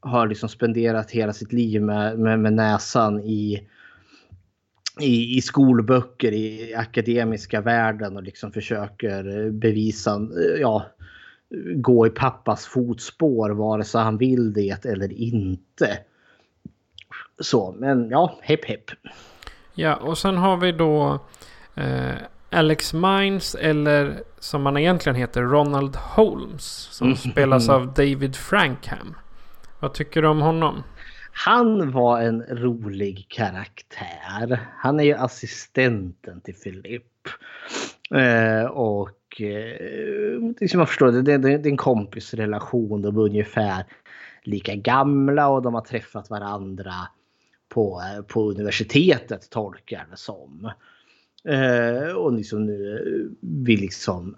Har liksom spenderat hela sitt liv med, med, med näsan i, i, i skolböcker i akademiska världen och liksom försöker eh, bevisa, eh, ja, gå i pappas fotspår vare sig han vill det eller inte. Så, men ja, hepp hepp. Ja, och sen har vi då eh, Alex Mines eller som han egentligen heter Ronald Holmes. Som mm. spelas av David Frankham. Vad tycker du om honom? Han var en rolig karaktär. Han är ju assistenten till Philip. Eh, och eh, som jag förstår det, det, det är en kompisrelation. De är ungefär lika gamla och de har träffat varandra på, på universitetet tolkar det som. Eh, och liksom nu vill liksom,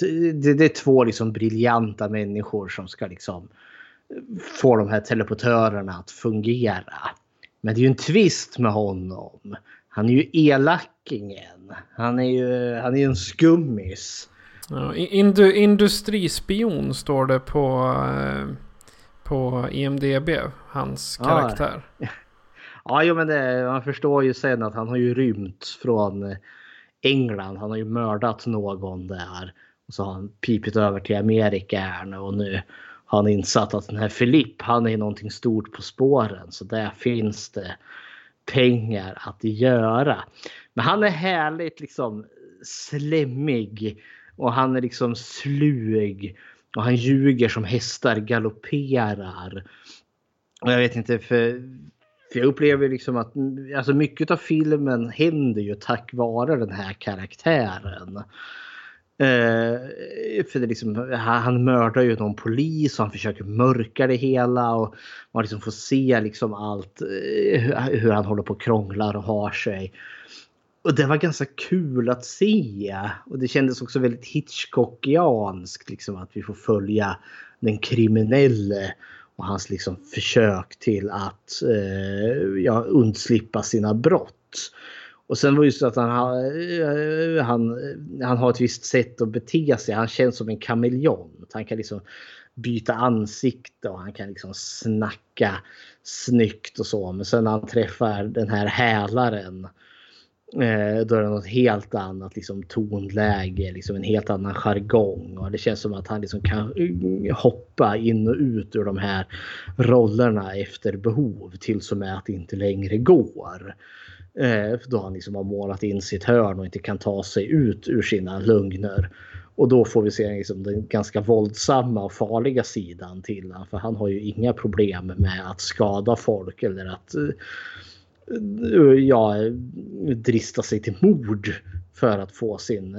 det, det, är två liksom briljanta människor som ska liksom få de här teleportörerna att fungera. Men det är ju en twist med honom. Han är ju elakingen. Han är ju han är en skummis. Ja, indu, industrispion står det på, eh, på IMDB. Hans karaktär. Ja. Ja, jo, men det, man förstår ju sen att han har ju rymt från eh, England. Han har ju mördat någon där. Och så har han pipit över till Amerika här nu och nu har han insatt att den här Filipp, han är någonting stort på spåren. Så där finns det pengar att göra. Men han är härligt liksom slemmig och han är liksom slug och han ljuger som hästar galopperar. Och jag vet inte, för för jag upplever liksom att alltså mycket av filmen händer ju tack vare den här karaktären. Eh, för det liksom, han mördar ju någon polis och han försöker mörka det hela och man liksom får se liksom allt eh, hur han håller på och krånglar och har sig. Och det var ganska kul att se. Och det kändes också väldigt Hitchcockianskt liksom att vi får följa den kriminelle och hans liksom försök till att eh, ja, undslippa sina brott. Och sen var det just att han, eh, han, han har ett visst sätt att bete sig. Han känns som en kameleont. Han kan liksom byta ansikte och han kan liksom snacka snyggt och så. Men sen när han träffar den här hälaren Eh, då är det något helt annat liksom, tonläge, liksom en helt annan jargong. Och det känns som att han liksom kan eh, hoppa in och ut ur de här rollerna efter behov tills och med att det inte längre går. Eh, då han liksom har målat in sitt hörn och inte kan ta sig ut ur sina lögner. Och då får vi se liksom den ganska våldsamma och farliga sidan till honom. För han har ju inga problem med att skada folk eller att eh, ja, drista sig till mord för att få sin,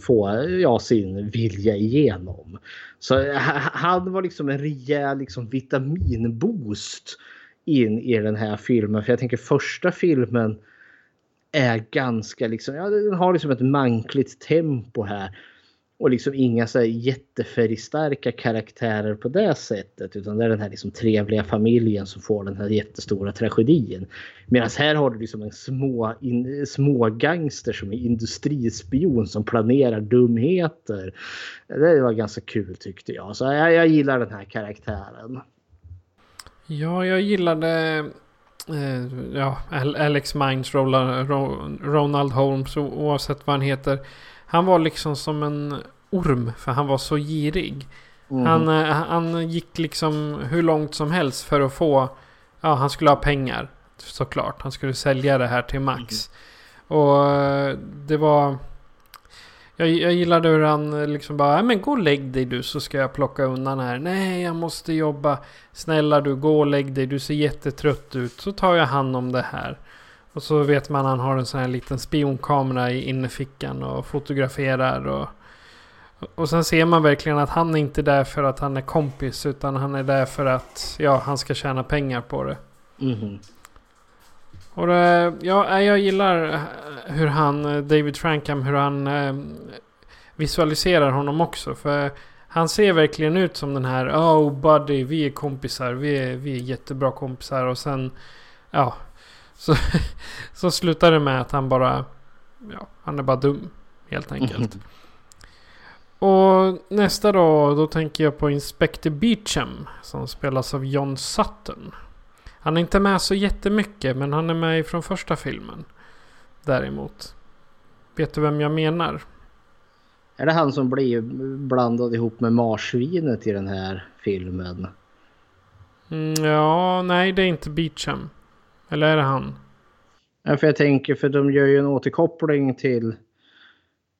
få, ja, sin vilja igenom. Så han var liksom en rejäl liksom, vitaminboost in i den här filmen. För jag tänker första filmen är ganska liksom, ja den har liksom ett mankligt tempo här och liksom inga så här jättefärgstarka karaktärer på det sättet. Utan det är den här liksom trevliga familjen som får den här jättestora tragedin. Medan här har du liksom en små, in, små gangster som är industrispion som planerar dumheter. Det var ganska kul tyckte jag. Så jag, jag gillar den här karaktären. Ja, jag gillade eh, ja, Alex Mines, Ronald Holmes oavsett vad han heter. Han var liksom som en orm för han var så girig. Mm. Han, eh, han gick liksom hur långt som helst för att få... Ja, han skulle ha pengar. Såklart. Han skulle sälja det här till Max. Mm. Och eh, det var... Jag, jag gillade hur han liksom bara, men gå och lägg dig du så ska jag plocka undan här. Nej, jag måste jobba. Snälla du, gå och lägg dig. Du ser jättetrött ut. Så tar jag hand om det här. Och så vet man att han har en sån här liten spionkamera i innerfickan och fotograferar. Och, och sen ser man verkligen att han är inte där för att han är kompis. Utan han är där för att ja, han ska tjäna pengar på det. Mm. Och det, ja, jag gillar hur han, David Frankham, hur han eh, visualiserar honom också. För han ser verkligen ut som den här, oh buddy, vi är kompisar, vi är, vi är jättebra kompisar. Och sen, ja, så, så slutar det med att han bara... Ja, han är bara dum. Helt enkelt. Mm. Och nästa då, då tänker jag på Inspector Beecham. Som spelas av John Sutton. Han är inte med så jättemycket, men han är med från första filmen. Däremot. Vet du vem jag menar? Är det han som blir blandad ihop med marsvinet i den här filmen? Mm, ja, nej det är inte Beecham. Eller är det han? Ja, för jag tänker, för de gör ju en återkoppling till...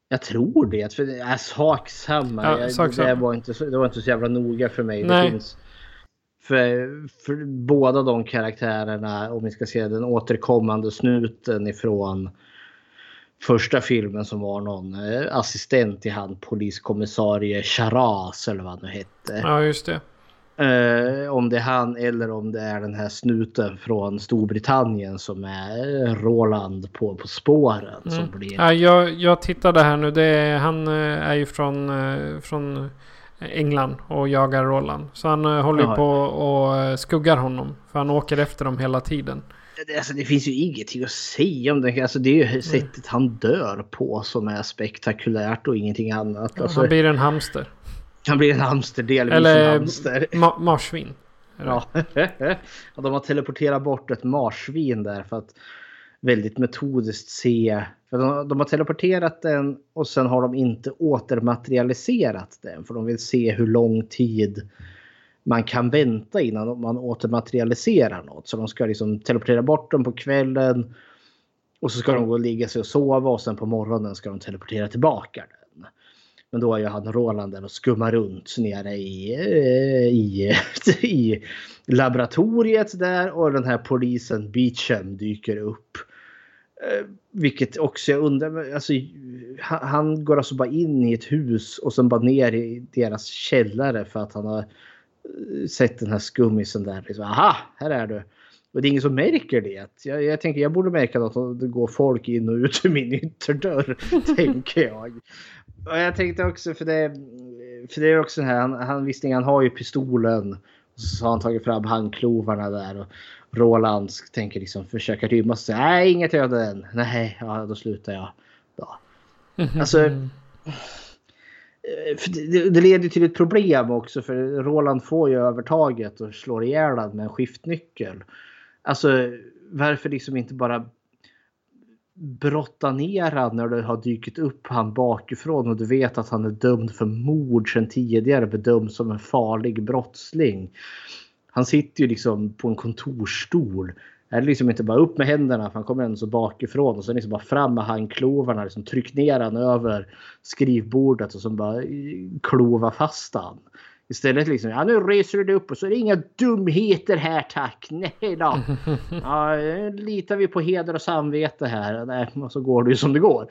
Jag tror det. För det är sak samma. Ja, sak samma. Det, var inte så, det var inte så jävla noga för mig. Nej. Det finns, för, för båda de karaktärerna, om vi ska se den återkommande snuten ifrån första filmen som var någon eh, assistent till han poliskommissarie Charas eller vad han nu hette. Ja, just det. Eh, om det är han eller om det är den här snuten från Storbritannien som är Roland på På spåren. Mm. Som blir... ja, jag, jag tittade här nu. Det är, han eh, är ju från, eh, från England och jagar Roland. Så han eh, håller Jaha. på och skuggar honom. För han åker efter dem hela tiden. Det, alltså, det finns ju ingenting att säga om det. Alltså, det är ju mm. sättet han dör på som är spektakulärt och ingenting annat. Alltså, han blir en hamster. Han blir en hamster, delvis Eller en hamster. Ma marsvin. Ja. de har teleporterat bort ett marsvin där för att väldigt metodiskt se. För de, de, har teleporterat den och sen har de inte återmaterialiserat den. För de vill se hur lång tid man kan vänta innan man återmaterialiserar något. Så de ska liksom teleportera bort den på kvällen. Och så ska de gå och ligga sig och sova och sen på morgonen ska de teleportera tillbaka den. Men då är ju han Roland där och skummar runt nere i, eh, i, i laboratoriet där och den här polisen Beecham dyker upp. Eh, vilket också jag undrar, alltså, han går alltså bara in i ett hus och sen bara ner i deras källare för att han har eh, sett den här skummisen där. Liksom, Aha, här är du. Och det är ingen som märker det. Jag, jag tänker jag borde märka att det går folk in och ut ur min ytterdörr. tänker jag. Och jag tänkte också för det, för det är också här, han, han visste han har ju pistolen. Så har han tagit fram handklovarna där och Roland tänker liksom försöka rymma sig. Nej, inget öde än. Nej, ja, då slutar jag. Då. Alltså, det, det leder till ett problem också för Roland får ju övertaget och slår ihjäl med en skiftnyckel. Alltså varför liksom inte bara brotta ner han när det har dykt upp han bakifrån och du vet att han är dömd för mord sedan tidigare bedömd som en farlig brottsling. Han sitter ju liksom på en kontorsstol. Är det liksom inte bara upp med händerna för han kommer ändå så bakifrån och sen liksom bara fram med handklovarna. Liksom tryck ner han över skrivbordet och sen bara klova fast han. Istället liksom, ja nu reser du dig upp och så är det inga dumheter här tack. Nej då. Ja, litar vi på heder och samvete här. Nej, och så går det ju som det går.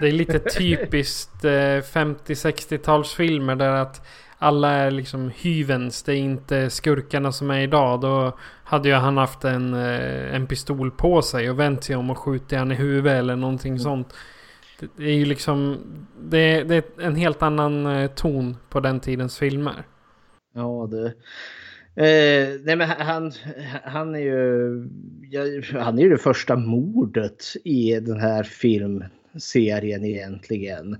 Det är lite typiskt eh, 50-60-talsfilmer där att alla är liksom hyvens. Det är inte skurkarna som är idag. Då hade ju han haft en, eh, en pistol på sig och vänt sig om och skjutit han i huvudet eller någonting sånt. Det, är ju liksom... Det, det är en helt annan eh, ton på den tidens filmer. Ja, det... Eh, nej men han, han är ju... ja, Han är ju det första mordet i den här filmserien egentligen.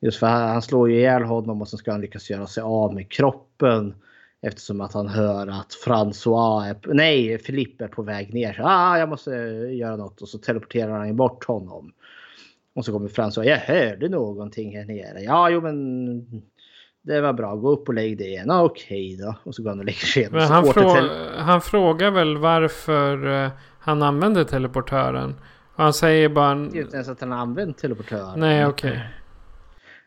Just för han, han slår ju ihjäl honom och sen ska han lyckas göra sig av med kroppen. Eftersom att han hör att François, är, nej Philippe är på väg ner. Så, ah, jag måste göra något och så teleporterar han bort honom. Och så kommer François, jag hörde någonting här nere. Ja, jo men det var bra, gå upp och lägg dig igen. Ah, Okej då. Och så går han och lägger sig igen. Men han, frå han frågar väl varför eh, han använder teleportören. Och han säger bara... Inte ens att han har använt teleportören. Nej, okej.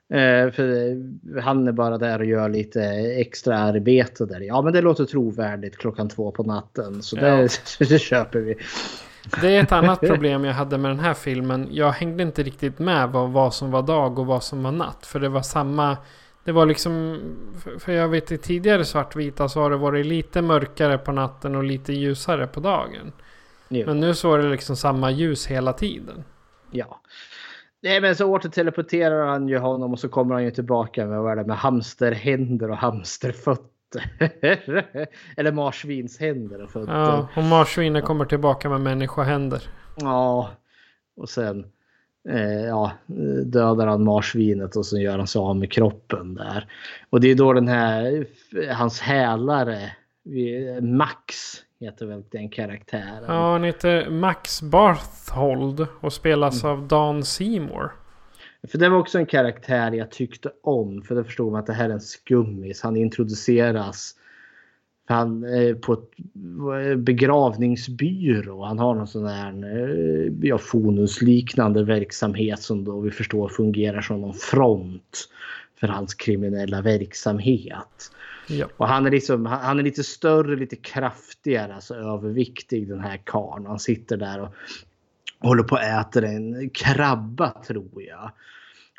Eh, för han är bara där och gör lite extra arbete där. Ja men det låter trovärdigt klockan två på natten. Så det, det köper vi. Det är ett annat problem jag hade med den här filmen. Jag hängde inte riktigt med vad, vad som var dag och vad som var natt. För det var samma... Det var liksom... för- jag vet i tidigare svartvita så har det varit lite mörkare på natten och lite ljusare på dagen. Jo. Men nu så var det liksom samma ljus hela tiden. Ja. Nej men så återteleporterar han ju honom och så kommer han ju tillbaka med, vad är det, med hamsterhänder och hamsterfötter. Eller marsvinshänder och fötter. Ja, och marsvinen kommer tillbaka med människohänder. Ja, och sen eh, ja, dödar han marsvinet och så gör han sig av med kroppen där. Och det är då den här, hans hälare, Max heter väl den karaktären. Ja, han heter Max Barthold och spelas av Dan Seymour. För det var också en karaktär jag tyckte om. För då förstod man att det här är en skummis. Han introduceras han, eh, på ett eh, begravningsbyrå. Han har någon sån här eh, ja, fonusliknande verksamhet som då vi förstår fungerar som någon front för hans kriminella verksamhet. Ja. Och han är, liksom, han är lite större, lite kraftigare, alltså överviktig den här karln. Han sitter där och håller på att äta en krabba tror jag.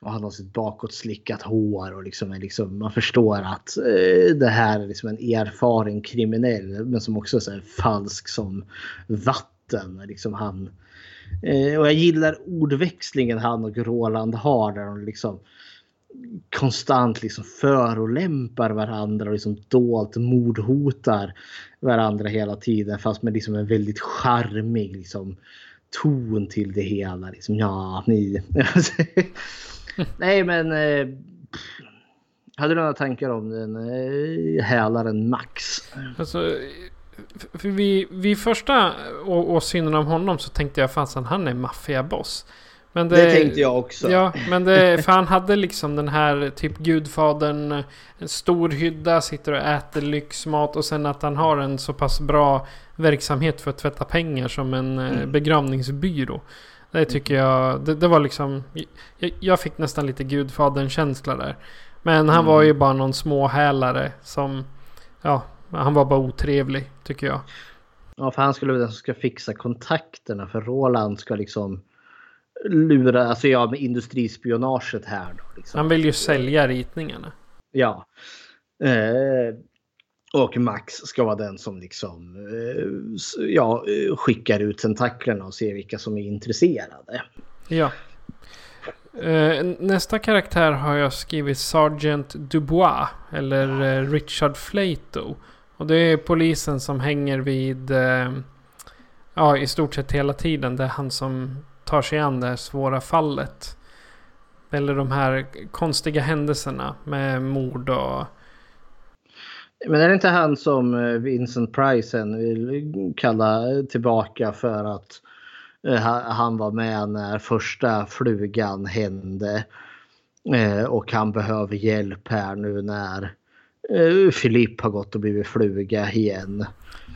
Och han har sitt bakåtslickat hår och liksom liksom, man förstår att eh, det här är liksom en erfaren kriminell men som också är så här falsk som vatten. Liksom han, eh, och jag gillar ordväxlingen han och Roland har där de liksom konstant liksom förolämpar varandra och liksom dolt mordhotar varandra hela tiden fast med liksom en väldigt charmig liksom ton till det hela. Liksom, ja, ni... Nej men... Eh, hade du några tankar om den eh, hälaren Max? Alltså, för vid, vid första åsynen av honom så tänkte jag fasen han är maffiaboss. Men Det tänkte jag också. Ja, men det, för han hade liksom den här typ gudfadern, en stor hydda, sitter och äter lyxmat och sen att han har en så pass bra verksamhet för att tvätta pengar som en eh, begravningsbyrå. Det tycker jag, det, det var liksom, jag, jag fick nästan lite gudfadern-känsla där. Men han var ju bara någon småhälare som, ja, han var bara otrevlig tycker jag. Ja, för han skulle vara den som ska fixa kontakterna för Roland ska liksom lura, alltså ja med industrispionaget här då. Liksom. Han vill ju sälja ritningarna. Ja. Eh, och Max ska vara den som liksom eh, ja, eh, skickar ut tentaklerna och ser vilka som är intresserade. Ja. Eh, nästa karaktär har jag skrivit Sergeant Dubois. Eller Richard Flato. Och det är polisen som hänger vid... Ja, i stort sett hela tiden. Det är han som tar sig an det här svåra fallet. Eller de här konstiga händelserna med mord och... Men är det inte han som eh, Vincent Price sen vill kalla tillbaka för att eh, ha- han var med när första flugan hände. Eh, Och han behöver hjälp här nu när eh, Filip har gått och blivit fluga igen.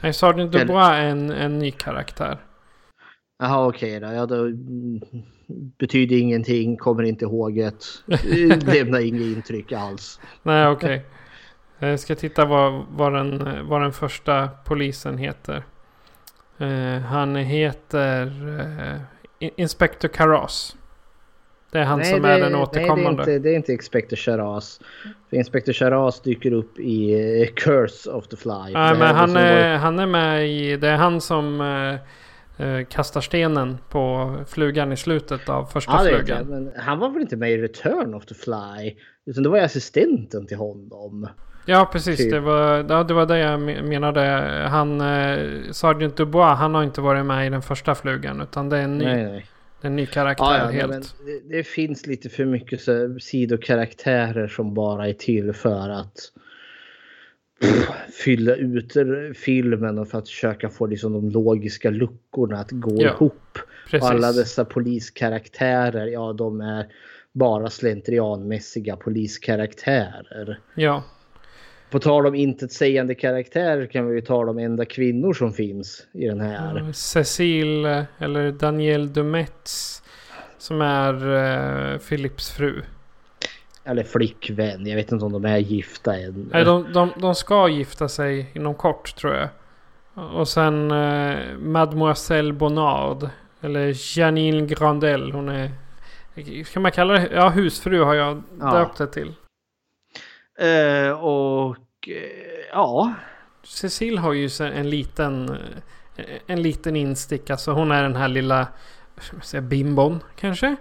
Nej, Sergeant Dubois är en, en ny karaktär. Jaha okej då. Ja, då betyder ingenting, kommer inte ihåg det. Lämnar inget intryck alls. Nej, okej. Jag ska titta vad, vad, den, vad den första polisen heter. Eh, han heter eh, Inspector Karas. Det är han Nej, som det, är den nej, återkommande. det är, inte, det är inte Inspector Charas. För Inspector Charas dyker upp i eh, Curse of the Fly. Nej, här men han som var- är, han är med i... Det är han som eh, eh, kastar stenen på flugan i slutet av första Ja, det flugan. men han var väl inte med i Return of the Fly? Utan det var ju assistenten till honom. Ja, precis. Typ. Det var, ja, det var det jag me- menade. Han, eh, Sergeant Dubois, han har inte varit med i den första flugan. Utan det är en ny, Nej, nej. det är en ny karaktär Ja, ja, helt. men det, det finns lite för mycket så, sidokaraktärer som bara är till för att pff, fylla ut filmen och för att försöka få liksom, de logiska luckorna att gå Ja, ihop. Precis. Alla dessa poliskaraktärer, ja de är bara slentrianmässiga poliskaraktärer. Ja, På tal om intetsägande karaktärer kan vi ju tala om enda kvinnor som finns i den här. Cecile eller Danielle Dumetz. Som är eh, Philips fru. Eller flickvän, jag vet inte om de är gifta än. Nej, de, de, de ska gifta sig inom kort tror jag. Och sen eh, Mademoiselle Bonnard. Eller Janine Grandel. Hon är... Ska man kalla det? Ja, husfru har jag Ja. döpt det till. Eh, och eh, ja, Cecile har ju en liten... eh, En liten instick. Alltså hon är den här lilla... säga, Bimbon kanske?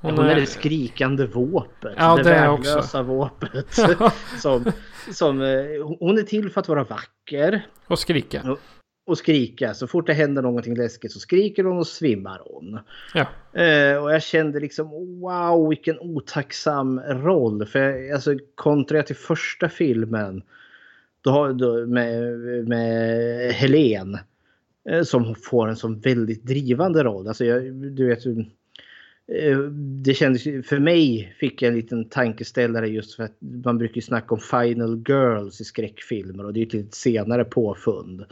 hon, är det skrikande våpet. Ja, det det är värdelösa våpet. som, som, eh, hon är till för att vara vacker Och skrika. Och skrika. Så fort det händer någonting läskigt så skriker hon och svimmar hon. Ja. Eh, och jag kände liksom wow vilken otacksam roll. För jag, alltså kontra till första filmen. Då du med, med Helen. eh, Som får en sån väldigt drivande roll. Alltså jag, du vet. eh, Det kändes ju- för mig fick jag en liten tankeställare just för att man brukar ju snacka om final girls i skräckfilmer och det är ett lite senare påfund.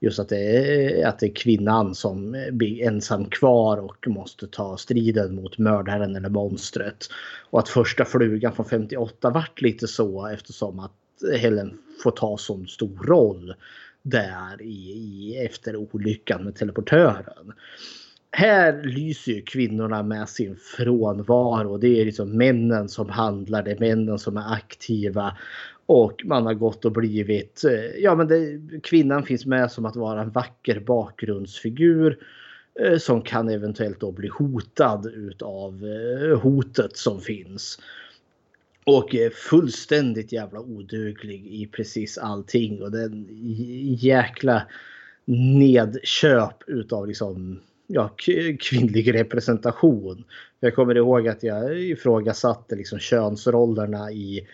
Just att det, är, att det är kvinnan som blir ensam kvar och måste ta striden mot mördaren eller monstret. Och att första flugan från 58 vart lite så eftersom att Helen får ta sån stor roll där i, i efter olyckan med teleportören. Här lyser ju kvinnorna med sin frånvaro. Det är liksom männen som handlar, det är männen som är aktiva. Och man har gått och blivit, eh, ja men det, kvinnan finns med som att vara en vacker bakgrundsfigur. eh, Som kan eventuellt då bli hotad utav eh, hotet som finns. Och är fullständigt jävla oduglig i precis allting. Och den jäkla nedköp utav liksom ja, kvinnlig representation. Jag kommer ihåg att jag ifrågasatte liksom könsrollerna i,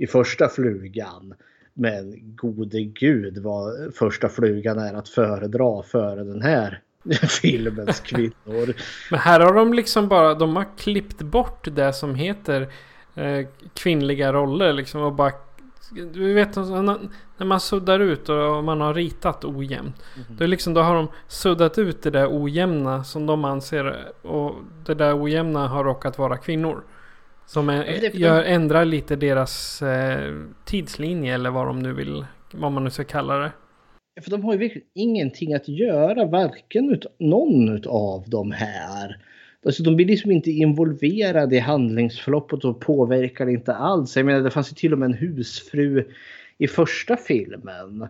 i första flugan. Men gode gud vad första flugan är att föredra före den här filmens kvinnor. Men här har de liksom bara, de har klippt bort det som heter eh, kvinnliga roller liksom och bara du vet när man suddar ut och man har ritat ojämnt. Då, är liksom, då har de suddat ut det där ojämna som de anser och det där ojämna har råkat vara kvinnor. Som är, gör, ändrar lite deras eh, tidslinje eller vad de nu vill, vad man nu ska kalla det. För de har ju verkligen ingenting att göra, varken ut, någon av de här. Alltså de blir liksom inte involverade i handlingsförloppet och påverkar inte alls. Jag menar det fanns ju till och med en husfru i första filmen.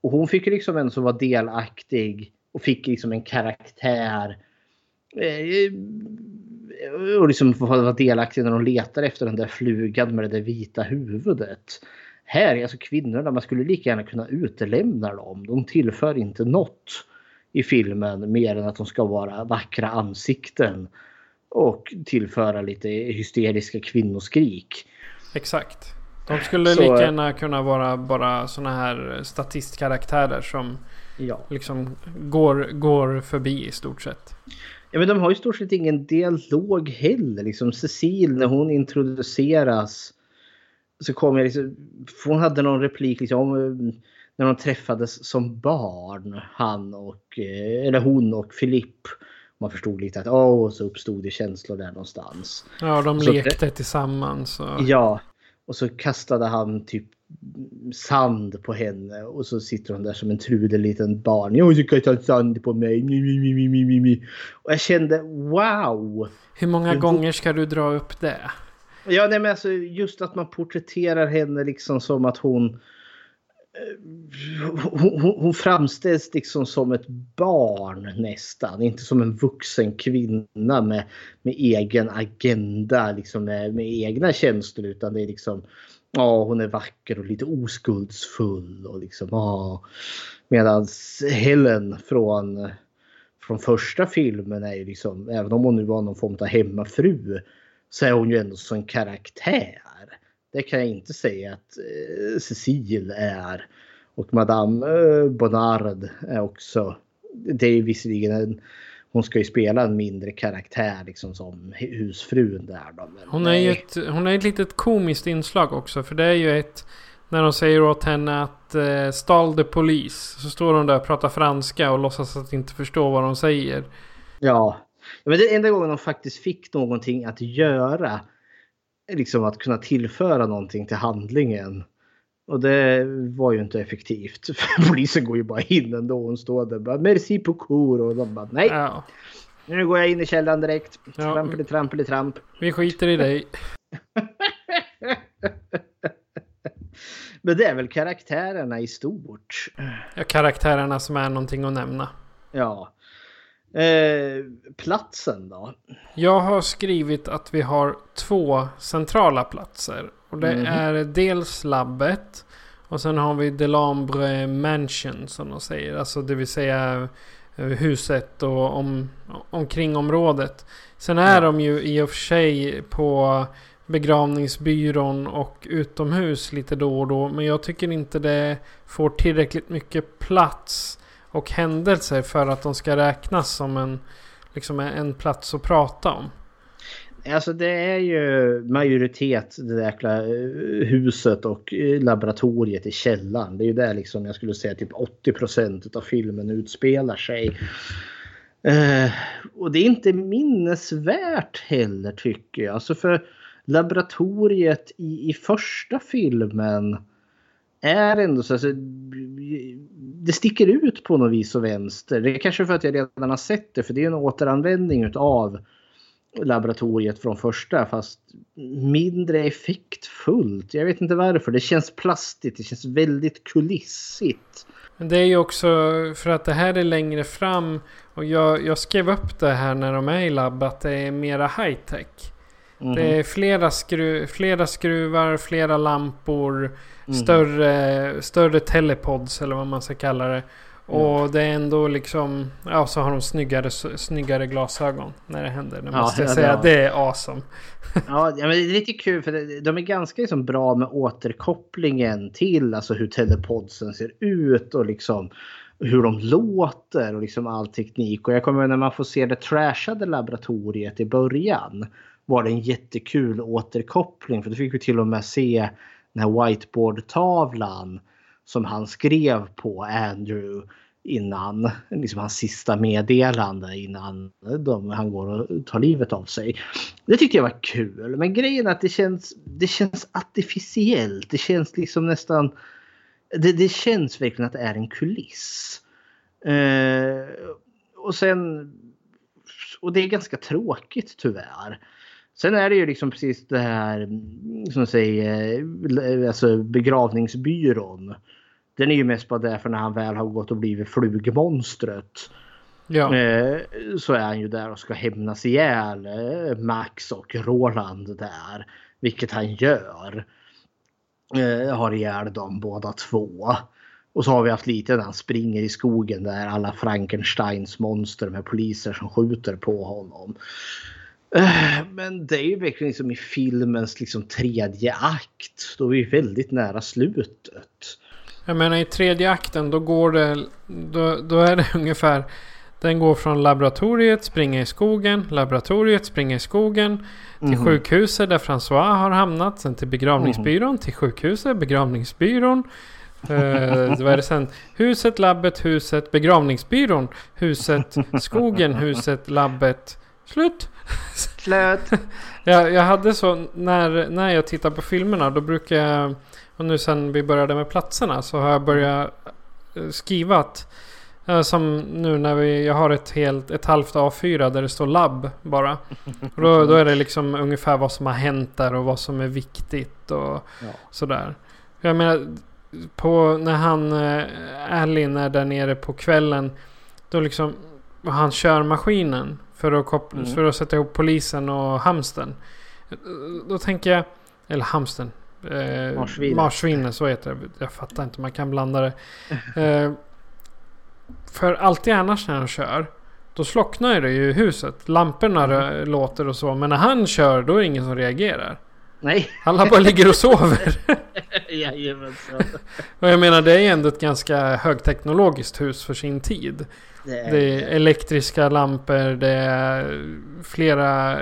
Och hon fick liksom en som var delaktig och fick liksom en karaktär. Eh, och liksom var delaktig när de letar efter den där flugan med det där vita huvudet. Här är alltså kvinnorna, man skulle lika gärna kunna utelämna dem. De tillför inte något i filmen mer än att de ska vara vackra ansikten. Och tillföra lite hysteriska kvinnoskrik. Exakt. De skulle Så- lika gärna kunna vara bara såna här statistkaraktärer som Ja. liksom går, går förbi i stort sett. Ja men de har ju stort sett ingen dialog heller. Liksom Cecile när hon introduceras. Så kommer jag liksom, hon hade någon replik liksom, om, när de träffades som barn. Han och, eh, eller hon och Philipp. Man förstod lite att åh, så uppstod det känslor där någonstans. Ja, de Så- lekte tillsammans. Och... Ja, och så kastade han typ sand på henne och så sitter hon där som en trudel liten barn. Jag ska ta sand på mig. Mi, mi, mi, mi, mi, mi. Och jag kände wow. Hur många gånger ska du dra upp det? Ja, nej, men alltså just att man porträtterar henne liksom som att hon hon, hon framställs liksom som ett barn nästan. Inte som en vuxen kvinna med, med egen agenda, liksom med, med egna känslor. Utan det är liksom, ja hon är vacker och lite oskuldsfull. Och liksom, ja. Medan Helen från, från första filmen är ju liksom, även om hon nu var någon form av hemmafru, så är hon ju ändå som karaktär. Det kan jag inte säga att eh, Cecile är. Och Madame eh, Bonnard är också. Det är visserligen en, hon ska ju spela en mindre karaktär liksom som husfrun där då. Men hon är ju ett, hon är ett litet komiskt inslag också. För det är ju ett... När de säger åt henne att eh, stal the polis. Så står hon där och pratar franska och låtsas att inte förstå vad de säger. Ja. Men det är enda gången de faktiskt fick någonting att göra liksom att kunna tillföra någonting till handlingen. Och det var ju inte effektivt. För polisen går ju bara in ändå. Hon står där bara merci beaucoup och de bara nej. Ja. Nu går jag in i källaren direkt. Ja. Trampeli trampeli tramp. Vi skiter i dig. Men det är väl karaktärerna i stort. Ja, karaktärerna som är någonting att nämna. Ja. Eh, platsen då? Jag har skrivit att vi har två centrala platser. Och det mm. är dels labbet. Och sen har vi Delambre Mansion som de säger. Alltså det vill säga eh, huset och om, omkringområdet. Sen är ja. de ju i och för sig på begravningsbyrån och utomhus lite då och då. Men jag tycker inte det får tillräckligt mycket plats och händelser för att de ska räknas som en, liksom en plats att prata om. Alltså det är ju majoritet det där jäkla eh, huset och eh, laboratoriet i källaren. Det är ju där liksom jag skulle säga typ 80% av filmen utspelar sig. Eh, och det är inte minnesvärt heller tycker jag. Alltså för laboratoriet i, i första filmen är ändå så alltså, det sticker ut på något vis och vänster. Det är kanske för att jag redan har sett det för det är en återanvändning utav laboratoriet från första fast mindre effektfullt. Jag vet inte varför. Det känns plastigt. Det känns väldigt kulissigt. Men det är ju också för att det här är längre fram och jag, jag skrev upp det här när de är i labb att det är mera high tech. Mm. Det är flera, skru, flera skruvar, flera lampor, mm. större, större telepods eller vad man ska kalla det. Och det är ändå liksom, ja så har de snyggare, snyggare glasögon när det händer. Det måste ja, jag säga, det är awesome. ja, men det är lite kul för de är ganska liksom bra med återkopplingen till alltså hur telepodsen ser ut och liksom hur de låter och liksom all teknik. Och jag kommer när man får se det trashade laboratoriet i början var det en jättekul återkoppling. För då fick vi till och med se den här whiteboardtavlan som han skrev på Andrew innan, liksom hans sista meddelande innan de, han går och tar livet av sig. Det tyckte jag var kul. Men grejen är att det känns, det känns artificiellt. Det känns liksom nästan... Det, det känns verkligen att det är en kuliss. Eh, och sen... Och det är ganska tråkigt tyvärr. Sen är det ju liksom precis det här som säger alltså begravningsbyrån. Den är ju mest bara där för när han väl har gått och blivit flugmonstret. Ja. Eh, så är han ju där och ska hämnas ihjäl eh, Max och Roland där. Vilket han gör. Eh, har ihjäl dem båda två. Och så har vi haft lite när han springer i skogen där alla Frankensteins monster med poliser som skjuter på honom. Eh, men det är ju verkligen liksom i filmens liksom tredje akt. Då är vi väldigt nära slutet. Jag menar i tredje akten då går det... Då, då är det ungefär... Den går från laboratoriet, springa i skogen, laboratoriet, springa i skogen. Till mm. sjukhuset där François har hamnat. Sen till begravningsbyrån, mm. till sjukhuset, begravningsbyrån. uh, vad är det sen? Huset, labbet, huset, begravningsbyrån. Huset, skogen, huset, labbet. Slut! Slut! jag, jag hade så när, när jag tittar på filmerna då brukar jag Och nu sen vi började med platserna så har jag börjat eh, skriva att eh, som nu när vi, jag har ett helt, ett halvt A4 där det står labb bara. Och då, då är det liksom ungefär vad som har hänt där och vad som är viktigt och Ja. sådär. Jag menar, på, när han, eh, Alin är där nere på kvällen. Då liksom, och han kör maskinen för att, koppla, Mm. för att sätta ihop polisen och hamsten. Då tänker jag, eller hamsten. Eh, Marsvinet. marsvinet, så heter det. Jag fattar inte, man kan blanda det. Eh, för alltid annars när han kör. Då slocknar det ju i huset. Lamporna Mm. låter och så. Men när han kör då är det ingen som reagerar. Nej. Alla bara ligger och sover. Jajamensan. Och jag menar det är ändå ett ganska högteknologiskt hus för sin tid. Det är, Det är elektriska lampor, det är flera,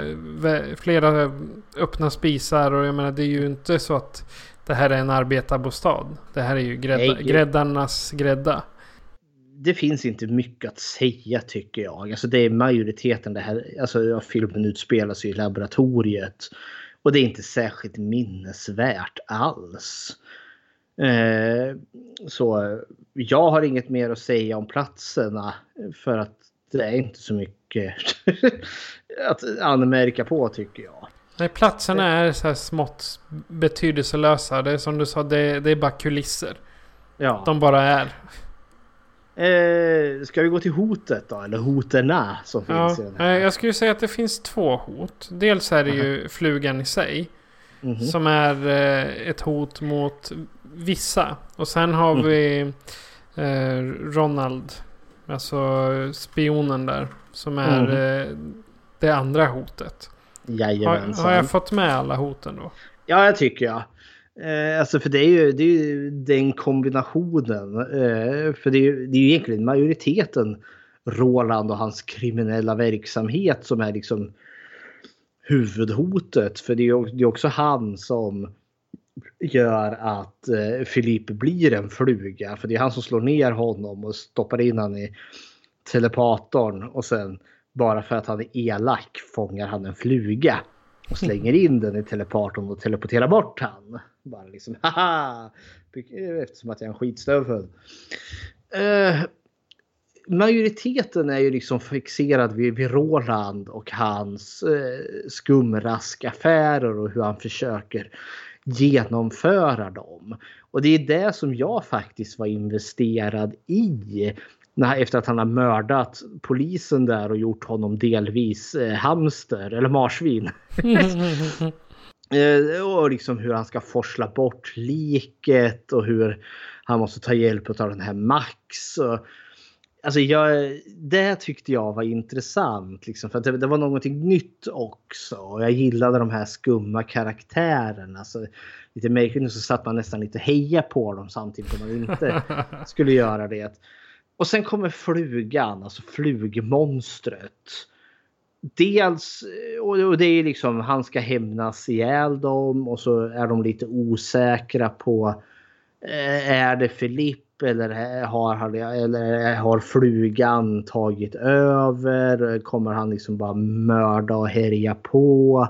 flera öppna spisar och jag menar det är ju inte så att det här är en arbetarbostad. Det här är ju grädda, Nej. gräddarnas grädda. det finns inte mycket att säga tycker jag. Alltså det är majoriteten det här. Alltså filmen utspelar sig i laboratoriet. Och det är inte särskilt minnesvärt alls. Eh, så jag har inget mer att säga om platserna. För att det är inte så mycket att anmärka på tycker jag. Nej, platserna är så här smått betydelselösa. Det är som du sa, det, det är bara kulisser. Ja. De bara är. Eh, ska vi gå till hotet då? Eller hoterna som Ja, finns i den eh, här? jag skulle säga att det finns två hot. Dels är det ju flugan i sig. Mhm. Som är eh, ett hot mot vissa. Och sen har Mm. vi eh, Ronald. Alltså spionen där. Som är Mm. eh, det andra hotet. Har, Jajamensan. har jag fått med alla hoten då? Ja, jag tycker jag. Eh, alltså för det är ju, det är ju den kombinationen. Eh, för det är, ju, det är ju egentligen majoriteten Roland och hans kriminella verksamhet som är liksom huvudhotet. För det är ju det är också han som gör att eh, blir en fluga. För det är han som slår ner honom och stoppar in honom i telepatorn. Och sen bara för att han är elak fångar han en fluga. Och slänger in den i teleporten och teleporterar bort han. Bara liksom haha! Eftersom att jag är en skitstövel. Eh, majoriteten är ju liksom fixerad vid, vid Roland och hans eh, skumraskaffärer och hur han försöker genomföra dem. Och det är det som jag faktiskt var investerad i. När, efter att han har mördat polisen där och gjort honom delvis eh, hamster eller marsvin. Eh, och liksom hur han ska forsla bort liket och hur han måste ta hjälp av den här Max. Och, alltså jag, det tyckte jag var intressant. Liksom, för det, det var någonting nytt också. Och jag gillade de här skumma karaktärerna. Alltså, lite märkligt så satt man nästan lite heja på dem samtidigt som man inte skulle göra det. Och sen kommer flugan, alltså flugmonstret. Dels, och det är liksom, han ska hämnas ihjäl dem och så är de lite osäkra på eh, är det Filipp eller har, han- eller har flugan tagit över? Kommer han liksom bara mörda och härja på?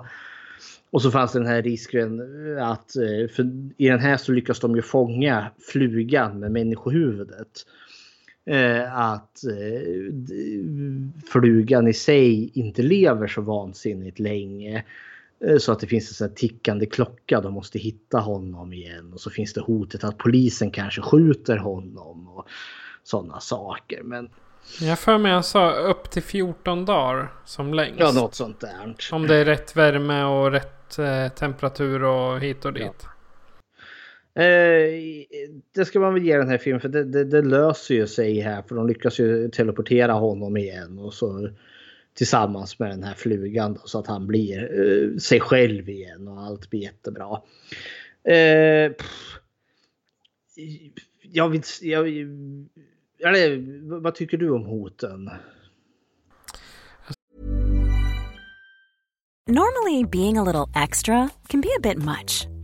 Och så fanns det den här risken att eh, för i den här så lyckas de ju fånga flugan med människohuvudet. Eh, att eh, flugan i sig inte lever så vansinnigt länge. Eh, Så att det finns en tickande klocka. De måste hitta honom igen. Och så finns det hotet att polisen kanske skjuter honom. Och sådana saker. Men Jag för mig jag sa upp till 14 dagar som längst. ja, något sånt där. Om det är rätt värme och rätt eh, temperatur och hit och dit. Eh, Eh, det ska man väl ge den här filmen för det, det, det löser ju sig här för de lyckas ju teleportera honom igen och så tillsammans med den här flugan då, så att han blir eh, sig själv igen och allt blir jättebra. Eh, jag vill... Jag, eller, vad tycker du om hoten? Normally, being a little extra can be a bit much,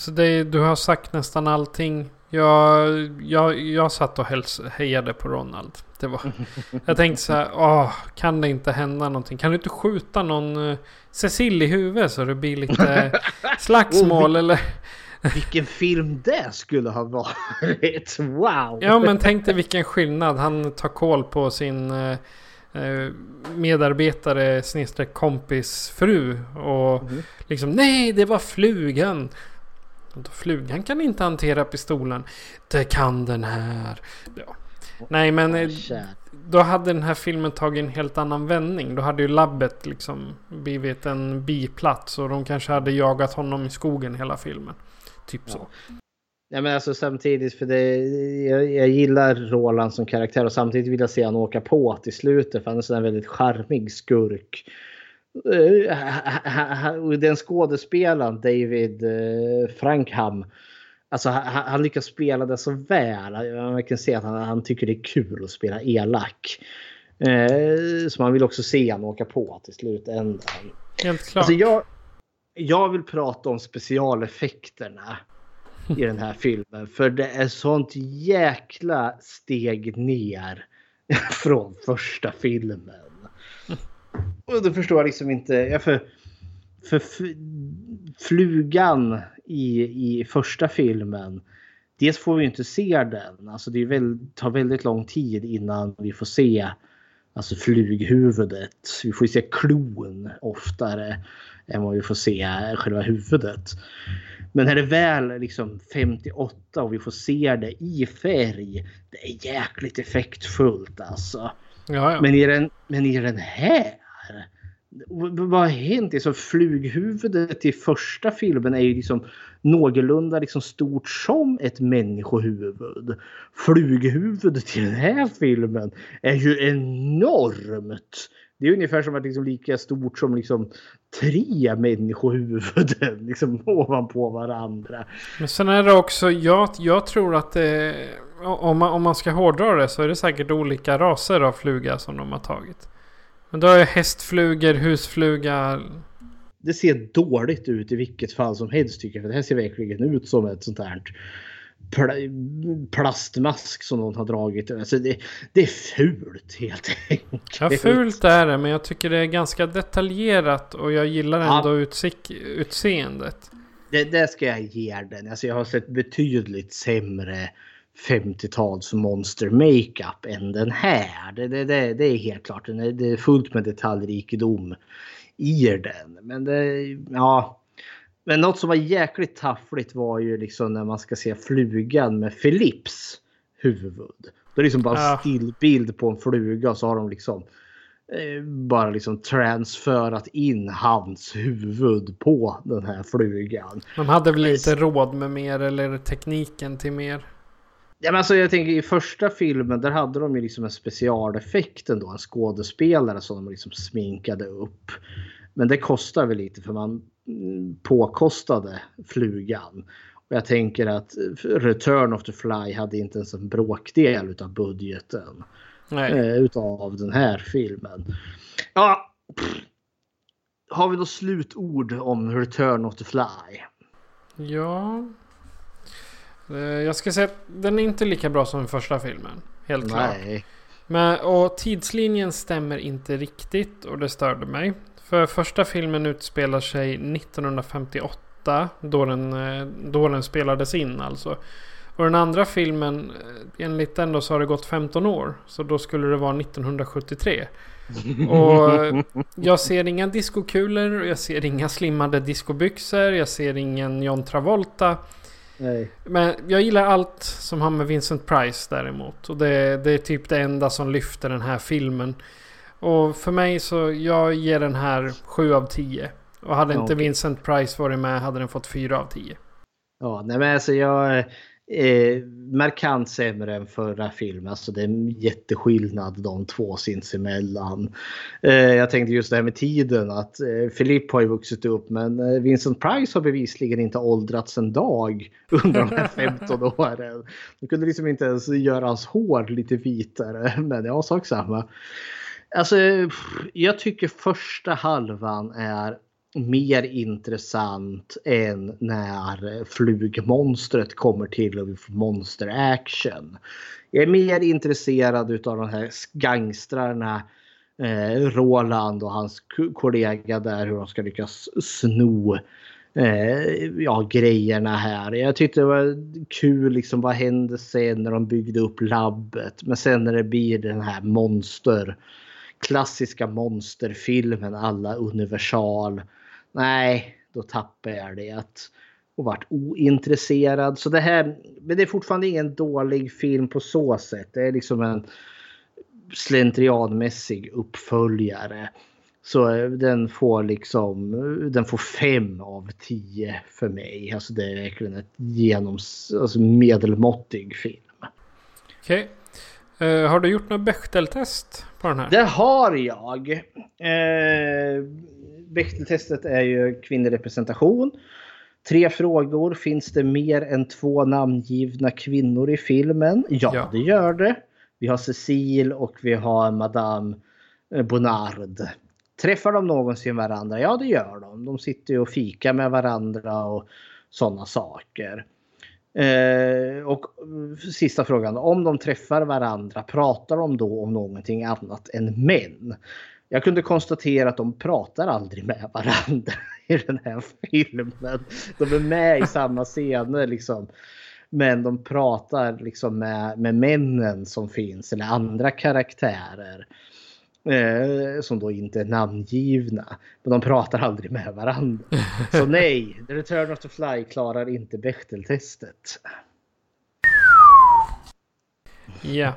Så det, du har sagt nästan allting. Jag, jag, jag satt och häls, hejade på Ronald. Det var, jag tänkte så här, åh, kan det inte hända någonting? Kan du inte skjuta någon uh, Cecil i huvudet så det blir lite slagsmål Oh, eller? Vilken film det skulle ha varit! Wow! Ja men tänk dig vilken skillnad. Han tar koll på sin eh, eh, medarbetare snedstreck kompis fru. Och liksom nej det var flugan. Då, Flugan kan inte hantera pistolen. Det kan den här. Ja. Nej men eh, då hade den här filmen tagit en helt annan vändning. Då hade ju labbet liksom blivit en biplats. Och de kanske hade jagat honom i skogen hela filmen. Typ så. Ja, men alltså samtidigt för det, jag, jag gillar Roland som karaktär och samtidigt vill jag se han åka på till slutet för han är en väldigt charmig skurk. Eh, ha- och Den skådespelaren David eh, Frankham. Alltså han, han lyckas spela det så väl. Man kan se att han, han tycker det är kul att spela elak. Eh, så man vill också se han åka på till slutändan. Helt klart. Alltså jag, jag vill prata om specialeffekterna i den här filmen. För det är sånt jäkla steg ner från första filmen. Och då förstår jag liksom inte. Ja, för, för flugan i, i första filmen. Dels får vi inte se den. Alltså det väl, tar väldigt lång tid innan vi får se alltså flughuvudet. Vi får ju se klon oftare än vad vi får se själva huvudet. Men när det väl liksom 58 och vi får se det i färg. Det är jäkligt effektfullt alltså. ja, ja. Men i den, men i den här. Eh, här? Vad har hänt? Alltså, flughuvudet i första filmen är ju liksom någorlunda liksom stort som ett människohuvud. Flughuvudet i den här filmen är ju enormt. Det är ungefär som att liksom lika stort som liksom tre människohuvuden liksom ovanpå varandra. Men sen är det också, jag, jag tror att det, om man, om man ska hårdra det så är det säkert olika raser av fluga som de har tagit. Men då är det hästflugor, husfluga. det ser dåligt ut i vilket fall som helst tycker jag. För det här ser verkligen ut som ett sånt här pl- plastmask som någon har dragit. Alltså det, det är fult helt enkelt. Ja, fult är det men jag tycker det är ganska detaljerat och jag gillar Ja. ändå utsikt, utseendet. Det, det ska jag ge den. Alltså jag har sett betydligt sämre 50-tals monster makeup än den här. Det, det, det, det är helt klart. Den är, det är fullt med detaljrikedom i den. Men det, ja. Men något som var jäkligt taffligt var ju liksom när man ska se flugan med Philips huvud. Det är liksom bara Ja. stillbild på en fluga och så har de liksom eh, bara liksom transferat in hans huvud på den här flugan. De hade väl inte råd med mer eller tekniken till mer. Ja, men alltså, jag tänker i första filmen där hade de ju liksom en specialeffekt ändå. En skådespelare som de liksom sminkade upp. Men det kostar väl lite för man mm, påkostade flugan. Och jag tänker att Return of the Fly hade inte ens en bråkdel utav budgeten. Eh, utav den här filmen. Ja. pff. Har vi då slutord om Return of the Fly? Ja. Eh, Jag ska säga att den är inte lika bra som den första filmen. Helt klart. Nej. Men, och tidslinjen stämmer inte riktigt och det störde mig. För första filmen utspelar sig 1958. Då den, eh, då den spelades in alltså. Och den andra filmen, eh, enligt den då så har det gått 15 år. Så då skulle det vara 1973. Och jag ser inga diskokulor, jag ser inga slimmade diskobyxor, jag ser ingen John Travolta. Nej. Men jag gillar allt som har med Vincent Price däremot. Och det, det är typ det enda som lyfter den här filmen. Och för mig så jag ger den här 7 av 10. Och hade inte okej. Vincent Price varit med hade den fått 4 av 10. Ja, nej men alltså jag... Eh, markant sämre än förra filmen. Alltså det är en jätteskillnad de två sinsemellan. Eh, jag tänkte just det här med tiden att eh, Philip har ju vuxit upp men eh, Vincent Price har bevisligen inte åldrats en dag under de här 15 åren. De kunde liksom inte ens göra hans hår lite vitare. Men ja, sak samma. Alltså, jag tycker första halvan är mer intressant än när flugmonstret kommer till och vi får monster action. Jag är mer intresserad av de här gangstrarna eh, Roland och hans kollega där hur de ska lyckas sno eh, ja, grejerna här. Jag tyckte det var kul liksom vad hände sen när de byggde upp labbet. Men sen när det blir den här monster klassiska monsterfilmen alla universal. Nej, då tappar jag det. Och vart ointresserad. Så det här, men det är fortfarande ingen dålig film på så sätt. Det är liksom en slentrianmässig uppföljare. Så eh, den får liksom, den får fem av tio för mig. Alltså det är verkligen ett genoms, alltså medelmåttig film. Okej. Eh, har du gjort något Bechdel-test på den här? Det har jag. Eh, Bechteltestet är ju kvinnorepresentation. Tre frågor. Finns det mer än två namngivna kvinnor i filmen? Ja, Ja. det gör det. Vi har Cecil och vi har Madame eh, Bonnard. Träffar de någonsin varandra? Ja, det gör de. De sitter ju och fikar med varandra och sådana saker. Eh, och eh, sista frågan. Om de träffar varandra, pratar de då om någonting annat än män? Jag kunde konstatera att de pratar aldrig med varandra i den här filmen. De är med i samma scener liksom. Men de pratar liksom med, med männen som finns eller andra karaktärer. Eh, som då inte är namngivna. Men de pratar aldrig med varandra. Så nej, The Return of the Fly klarar inte Bechteltestet. Ja.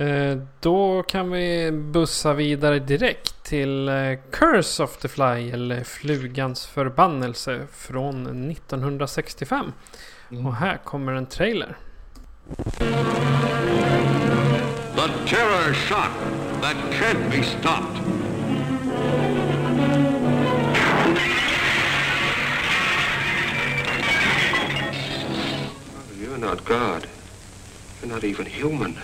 Eh, då kan vi bussa vidare direkt till eh, Curse of the Fly eller Flugans förbannelse från 1965. Och här kommer en trailer. The terror shock that can't be stopped. You're not God. You're not even human.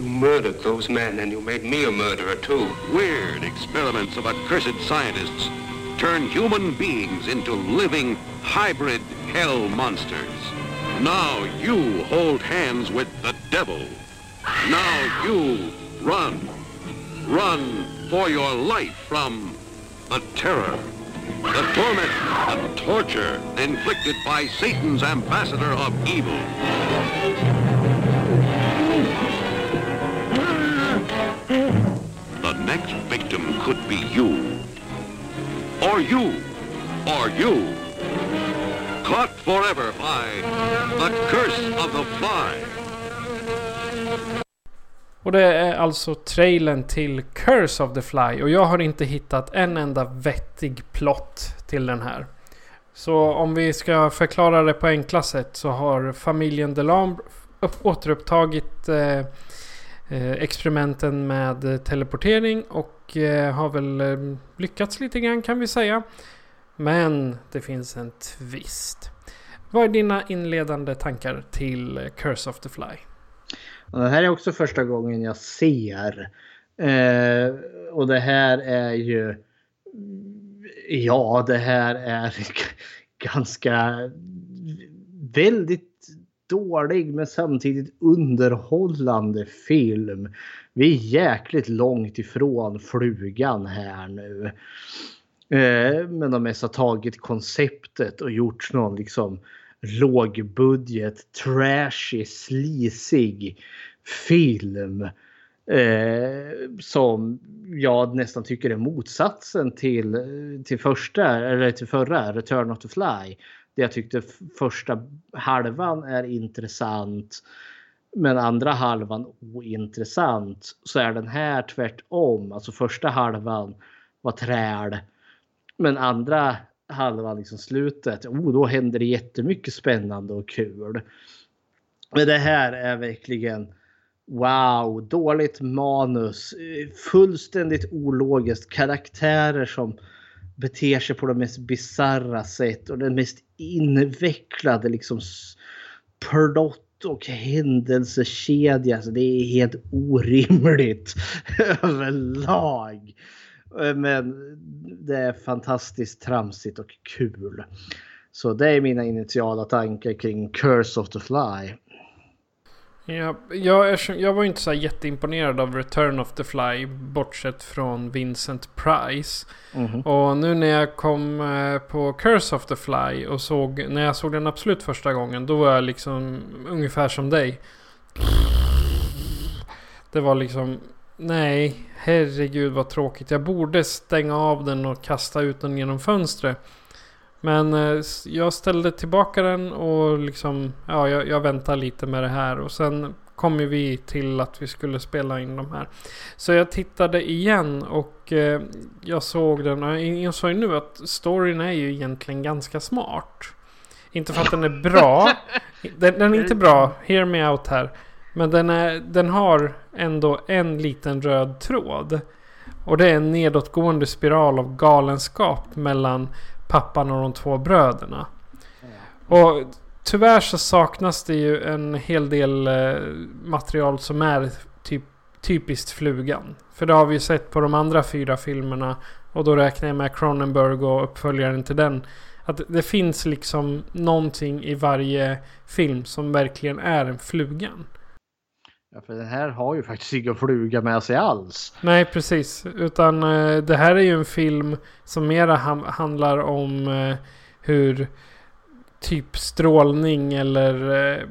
You murdered those men and you made me a murderer too. Weird experiments of accursed scientists turn human beings into living hybrid hell monsters. Now you hold hands with the devil. Now you run. Run for your life from the terror, the torment, the torture inflicted by Satan's ambassador of evil. Next victim could be you. Or you. Or you. Caught forever by the curse of the fly. Och det är alltså trailern till Curse of the Fly. Och jag har inte hittat en enda vettig plott till den här. Så om vi ska förklara det på enkla sätt så har familjen Delambre återupptagit eh, Eh, experimenten med eh, teleportering och eh, har väl lyckats lite grann kan vi säga. Men det finns en twist. Vad är dina inledande tankar till Curse of the Fly? Och det här är också första gången jag ser. Eh, och det här är ju... Ja, det här är ganska väldigt dålig men samtidigt underhållande film. Vi är jäkligt långt ifrån flugan här nu. Eh, men de mest har tagit konceptet och gjort någon liksom lågbudget, trashy, slisig film. Eh, som jag nästan tycker är motsatsen till, till första, eller till förra, Return of the Fly. Jag tyckte första halvan är intressant. Men andra halvan ointressant. Så är den här tvärtom. Alltså första halvan var träl. Men andra halvan, liksom slutet, oh, då händer det jättemycket spännande och kul. Men det här är verkligen wow, dåligt manus, eh, fullständigt ologiskt, karaktärer som beter sig på de mest bizarra sätt och den mest invecklade liksom plott och händelsekedja. Alltså det är helt orimligt överlag. Eh, men det är fantastiskt tramsigt och kul. Så det är mina initiala tankar kring Curse of the Fly. Ja, jag, jag var inte så jätteimponerad av Return of the Fly. Bortsett från Vincent Price. Mm. Och nu när jag kom eh, på Curse of the Fly och såg, när jag såg den absolut första gången. Då var jag liksom ungefär som dig. Det var liksom, nej, herregud vad tråkigt. Jag borde stänga av den och kasta ut den genom fönstret. Men eh, jag ställde tillbaka den och liksom, ja, jag, jag väntar lite med det här. Och sen kom vi till att vi skulle spela in de här. Så jag tittade igen och eh, jag såg den och jag insåg nu att storyn är ju egentligen ganska smart. Inte för att den är bra. Den, den, är inte bra, hear me out här. Men den, är, den har ändå en liten röd tråd. Och det är en nedåtgående spiral av galenskap mellan pappan och de två bröderna. Och tyvärr så saknas det ju en hel del eh, material som är typ, typiskt flugan. För det har vi ju sett på de andra fyra filmerna. Och då räknar jag med Cronenberg och uppföljaren till den. Att det finns liksom någonting i varje film som verkligen är en flugan. Ja, för den här har ju faktiskt ingen fluga med sig alls. Nej, precis. Utan eh, det här är ju en film som mera handlar om eh, hur typ strålning eller eh,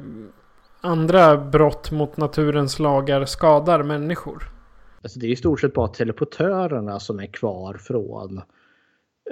andra brott mot naturens lagar skadar människor. Alltså det är i stort sett bara teleportörerna som är kvar från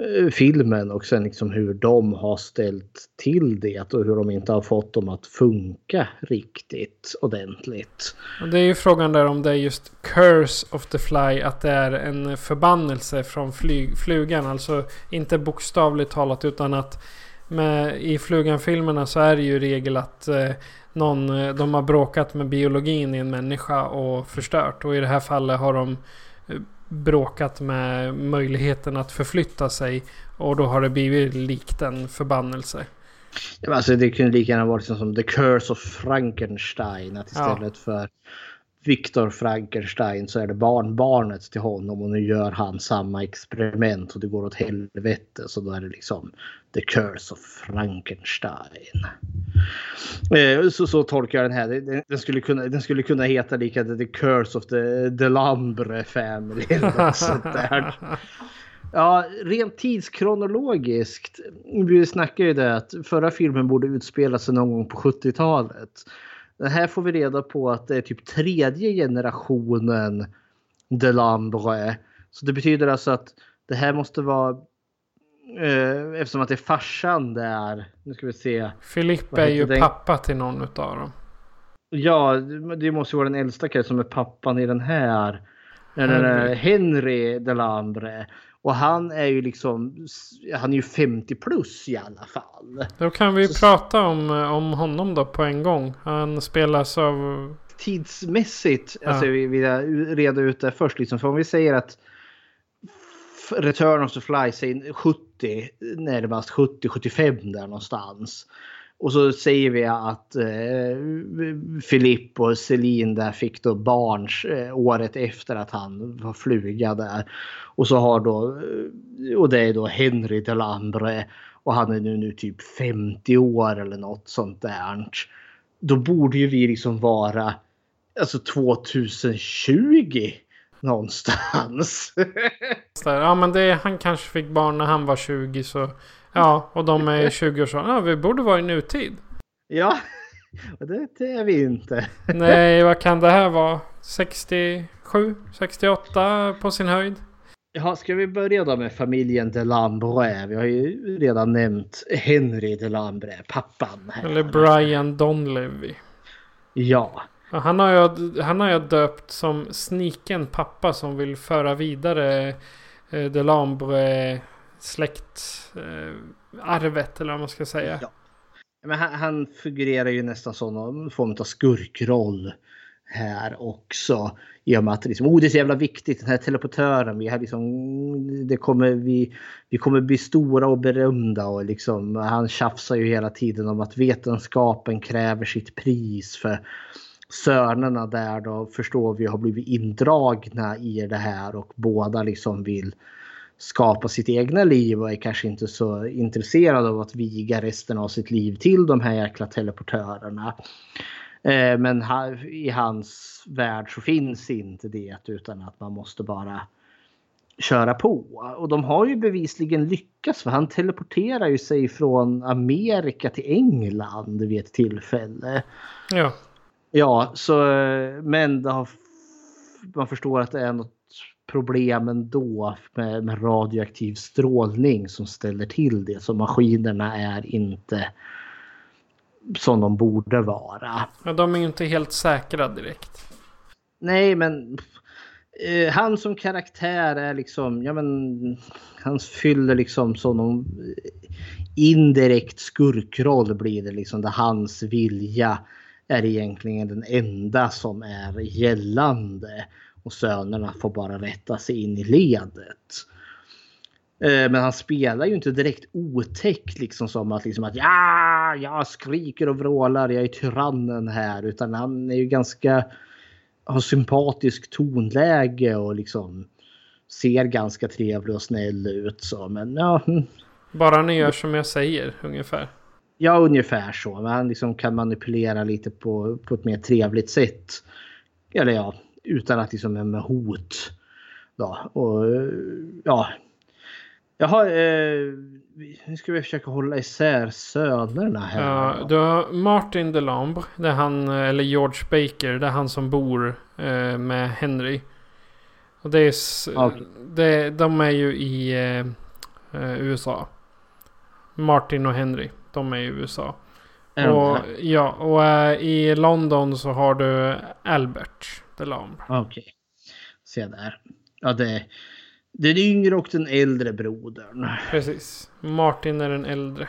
Eh, filmen och sen liksom hur de har ställt till det och hur de inte har fått dem att funka riktigt ordentligt. Och det är ju frågan där om det är just Curse of the Fly, att det är en förbannelse från flyg, flugan. Alltså inte bokstavligt talat utan att med, i Flugan-filmerna så är det ju regel att eh, någon, eh, de har bråkat med biologin i en människa och förstört. Och i det här fallet har de eh, bråkat med möjligheten att förflytta sig. Och då har det blivit likt en förbannelse. Ja, alltså det kunde lika gärna varit som The Curse of Frankenstein. Att istället ja. för Viktor Frankenstein så är det barnbarnet till honom och nu gör han samma experiment och det går åt helvete. Så då är det liksom The Curse of Frankenstein. Eh, så, så tolkar jag den här. Den, skulle, kunna, den skulle kunna heta lika The Curse of the Delambre Family. Ja, rent tidskronologiskt. Vi snackar ju det att förra filmen borde utspela sig någon gång på 70-talet. Den här får vi reda på att det är typ tredje generationen Delambre. Så det betyder alltså att det här måste vara eh, eftersom att det är farsan där. Nu ska vi se. Filippe är ju den? pappa till någon av dem. Ja, det måste vara den äldsta killen som är pappan i den här. Henry, Henry Delambre. Och han är ju liksom, han är ju 50 plus i alla fall. Då kan vi så, prata om, om honom då på en gång. Han spelas av... Tidsmässigt, ja. alltså vi vill reda ut det först liksom. För om vi säger att Return of the Fly säger 70, närmast 70-75 där någonstans. Och så säger vi att eh, och Celine där fick då barn eh, året efter att han var fluga där. Och så har då, eh, och det är då Henry Delambre och han är nu, nu typ 50 år eller något sånt där. Då borde ju vi liksom vara alltså 2020 någonstans. ja men det, han kanske fick barn när han var 20 så... Ja, och de är i 20-årsåldern. Ja, vi borde vara i nutid. Ja, och det, det är vi inte. Nej, vad kan det här vara? 67, 68 på sin höjd? Ja, ska vi börja då med familjen Delambre? Vi har ju redan nämnt Henry Delambre, pappan. Här. Eller Brian Donlevy. Ja. Han har, jag, han har jag döpt som sniken pappa som vill föra vidare eh, Delambre släktarvet eh, eller vad man ska säga. Ja. Men han, han figurerar ju nästan som någon form av skurkroll här också. I och med att liksom, oh, det är så jävla viktigt, den här teleportören. Vi, har liksom, det kommer, vi, vi kommer bli stora och berömda. Och liksom, han tjafsar ju hela tiden om att vetenskapen kräver sitt pris. för Sönerna där då förstår vi har blivit indragna i det här och båda liksom vill skapa sitt egna liv och är kanske inte så intresserade av att viga resten av sitt liv till de här jäkla teleportörerna. Eh, men i hans värld så finns inte det utan att man måste bara köra på. Och de har ju bevisligen lyckats för han teleporterar ju sig från Amerika till England vid ett tillfälle. Ja. Ja, så men har, man förstår att det är något problem ändå med, med radioaktiv strålning som ställer till det. Så maskinerna är inte som de borde vara. Ja, de är ju inte helt säkra direkt. Nej, men eh, han som karaktär är liksom, ja men han fyller liksom som någon indirekt skurkroll blir det liksom där hans vilja är egentligen den enda som är gällande och sönerna får bara rätta sig in i ledet. Eh, men han spelar ju inte direkt otäckt. liksom som att, liksom att ja, jag skriker och vrålar, jag är tyrannen här. Utan han är ju ganska, har sympatisk tonläge och liksom ser ganska trevlig och snäll ut. Så, men ja. Hm. Bara ni gör som jag säger ungefär. Ja, ungefär så. Han liksom kan manipulera lite på, på ett mer trevligt sätt. Eller ja, utan att liksom med hot. Då. Och ja, Jaha, eh, nu ska vi försöka hålla isär sönerna här. Ja, du har Martin DeLambre, det är han, eller George Baker, det är han som bor eh, med Henry. Och det är, okay. det, de är ju i eh, eh USA. Martin och Henry, de är i USA. Är och, ja, och äh, i London så har du Albert DeLambre. Okej, okay. se där. Ja, det den yngre och den äldre brodern. Precis. Martin är den äldre.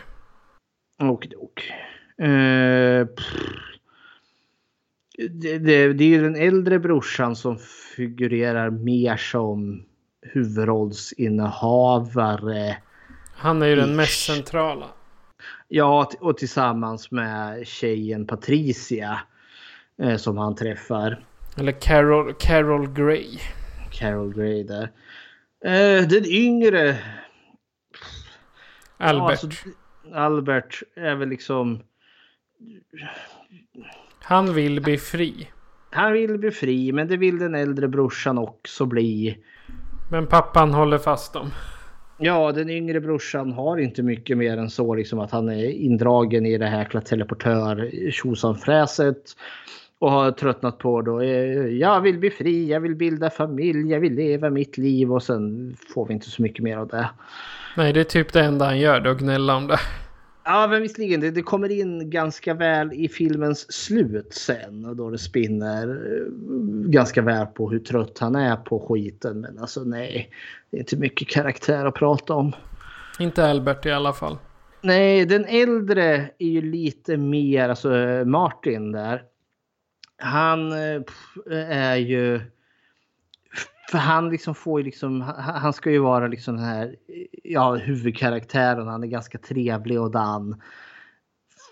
Och och. Eh, det, det, det är ju den äldre brorsan som figurerar mer som huvudrollsinnehavare. Han är ju den mest centrala. Ja, och tillsammans med tjejen Patricia. Eh, som han träffar. Eller Carol, Carol Gray. Carol Gray där. Eh, den yngre... Albert. Ja, alltså, Albert är väl liksom... Han vill bli fri. Han vill bli fri, men det vill den äldre brorsan också bli. Men pappan håller fast dem. Ja, den yngre brorsan har inte mycket mer än så, liksom att han är indragen i det här teleportör tjosan-fräset och har tröttnat på då. Eh, jag vill bli fri, jag vill bilda familj, jag vill leva mitt liv och sen får vi inte så mycket mer av det. Nej, det är typ det enda han gör, då gnälla om det. Ja, men visserligen. Det, det kommer in ganska väl i filmens slut sen. Då det spinner eh, ganska väl på hur trött han är på skiten. Men alltså nej, det är inte mycket karaktär att prata om. Inte Albert i alla fall. Nej, den äldre är ju lite mer, alltså Martin där han eh, är ju... För han liksom får ju liksom, han ska ju vara liksom den här ja, huvudkaraktären. Han är ganska trevlig och dan.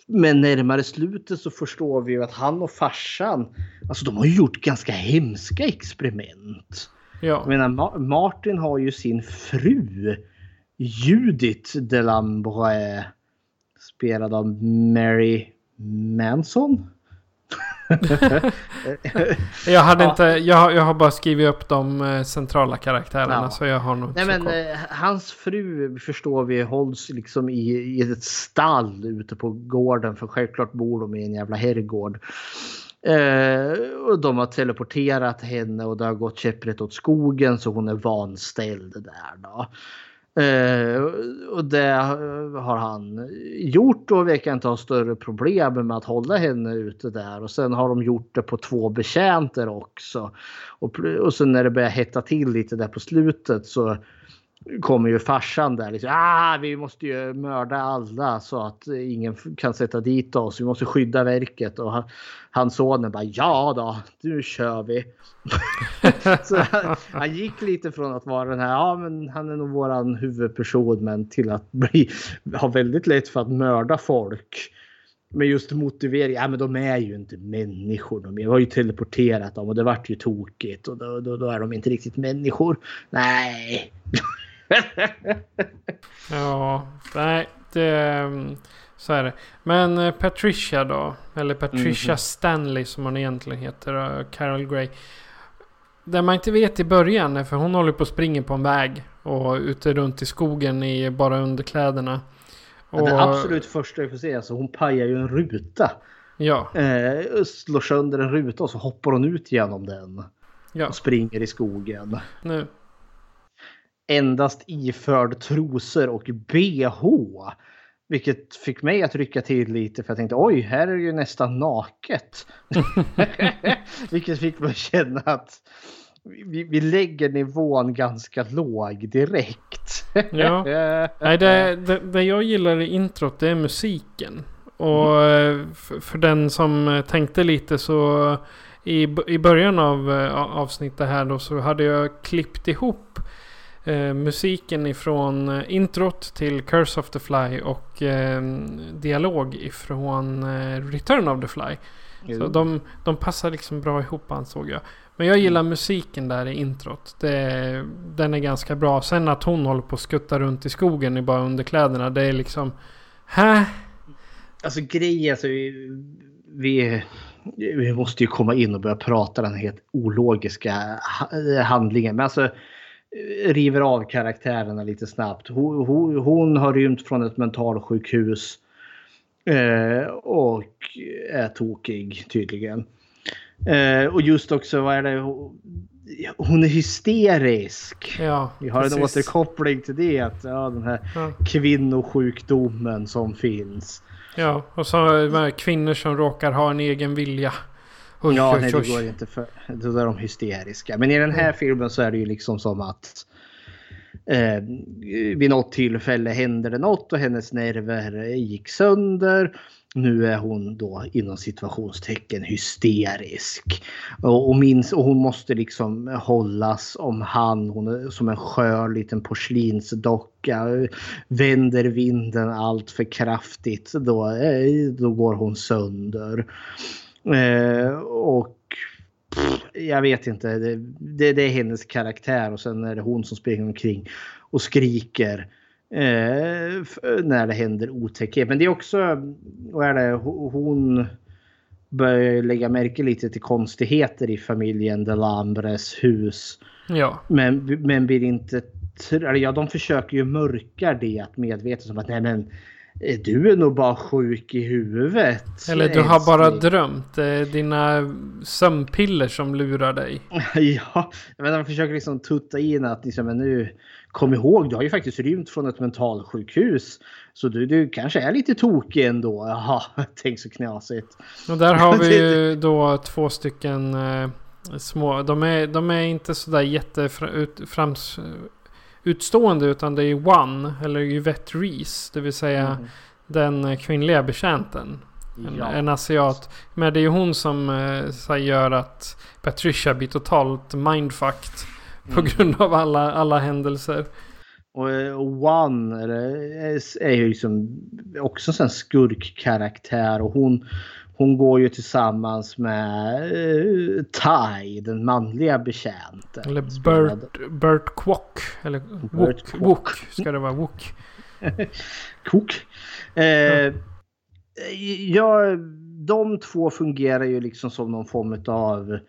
Men närmare slutet så förstår vi ju att han och farsan, alltså de har gjort ganska hemska experiment. Ja. Jag menar, Martin har ju sin fru Judith Delambre spelad av Mary Manson. jag hade ja. inte, jag, jag har bara skrivit upp de eh, centrala karaktärerna ja. så jag har nog Nej men eh, hans fru förstår vi hålls liksom i, i ett stall ute på gården för självklart bor de i en jävla herrgård. Eh, och de har teleporterat henne och det har gått käpprätt åt skogen så hon är vanställd där då. Eh, och det har han gjort och verkar inte ha större problem med att hålla henne ute där. Och sen har de gjort det på två betjänter också. Och, och sen när det börjar hetta till lite där på slutet så kommer ju farsan där. Liksom, ah, vi måste ju mörda alla så att ingen kan sätta dit oss. Vi måste skydda verket. Och han, hans sonen bara ja då, nu kör vi. så han, han, gick lite från att vara den här, ja men han är nog våran huvudperson men till att bli, ha väldigt lätt för att mörda folk. Men just motivering, ja men de är ju inte människor. De har ju teleporterat dem och det vart ju tokigt och då, då, då är de inte riktigt människor. Nej. ja, nej, det, så är det. Men eh, Patricia då, eller Patricia mm. Stanley som hon egentligen heter, Carol Gray. Det man inte vet i början, för hon håller på att springa på en väg och ute runt i skogen i bara underkläderna. Och, det absolut första vi får se, alltså hon pajar ju en ruta. Ja. Eh, slår sönder en ruta och så hoppar hon ut genom den. Ja. Och springer i skogen. Nu endast iförd trosor och bh. Vilket fick mig att rycka till lite för jag tänkte oj, här är det ju nästan naket. Vilket fick mig att känna att vi, vi lägger nivån ganska låg direkt. ja. Nej, det, det, det, jag gillar i introt det är musiken. Och mm. för, för den som tänkte lite så i, i början av avsnittet här då så hade jag klippt ihop eh, musiken ifrån eh, introt till Curse of the Fly och eh, dialog ifrån eh, Return of the Fly. Mm. Så de, de passar liksom bra ihop ansåg jag. Men jag gillar mm. musiken där i introt. Det, den är ganska bra. Sen att hon håller på att skutta runt i skogen i bara underkläderna. Det är liksom... Hä? Alltså grejen alltså, vi, vi, vi måste ju komma in och börja prata den helt ologiska handlingen. Men alltså river av karaktärerna lite snabbt. Hon, hon, hon har rymt från ett mentalsjukhus eh, och är tokig tydligen. Eh, och just också, vad är det? Hon är hysterisk. Ja, Vi har precis. en återkoppling till det. Att, ja, den här ja. kvinnosjukdomen som finns. Ja, och så de kvinnor som råkar ha en egen vilja. Oj, ja, oj, nej, det går inte för då är de hysteriska. Men i den här mm. filmen så är det ju liksom som att eh, vid något tillfälle händer det något och hennes nerver gick sönder. Nu är hon då inom situationstecken hysterisk. Och, och, minns, och hon måste liksom hållas om hand. Hon är som en skör liten porslinsdocka. Vänder vinden allt för kraftigt då, eh, då går hon sönder. Eh, och pff, jag vet inte, det, det, det, är hennes karaktär och sen är det hon som springer omkring och skriker eh, när det händer otäckhet. Men det är också, vad är det, hon börjar lägga märke lite till konstigheter i familjen Delambres hus. Ja. Men, men blir inte, ja de försöker ju mörka det medvetet som att nej men du är nog bara sjuk i huvudet. Eller du har bara drömt. Det är dina sömnpiller som lurar dig. ja, men de försöker liksom tutta in att liksom, men nu kom ihåg, du har ju faktiskt rymt från ett mentalsjukhus. Så du, du kanske är lite tokig ändå. Jaha, tänk så knasigt. Och där har vi ju då två stycken eh, små. De är, de är inte sådär jätteframs utstående utan det är One, eller Yvette Reese, det vill säga mm. den kvinnliga betjänten. En, ja. en asiat. Men det är ju hon som eh, gör att Patricia blir totalt mindfucked. Mm. På grund av alla, alla händelser. Och eh, One är ju liksom också en skurkkaraktär och hon hon går ju tillsammans med uh, Tai, den manliga betjänten. Eller Bert, Bert Kwok. Eller Bert Wook, Wook ska det vara. Wook. Cook. Eh, Ja, de två fungerar ju liksom som någon form av...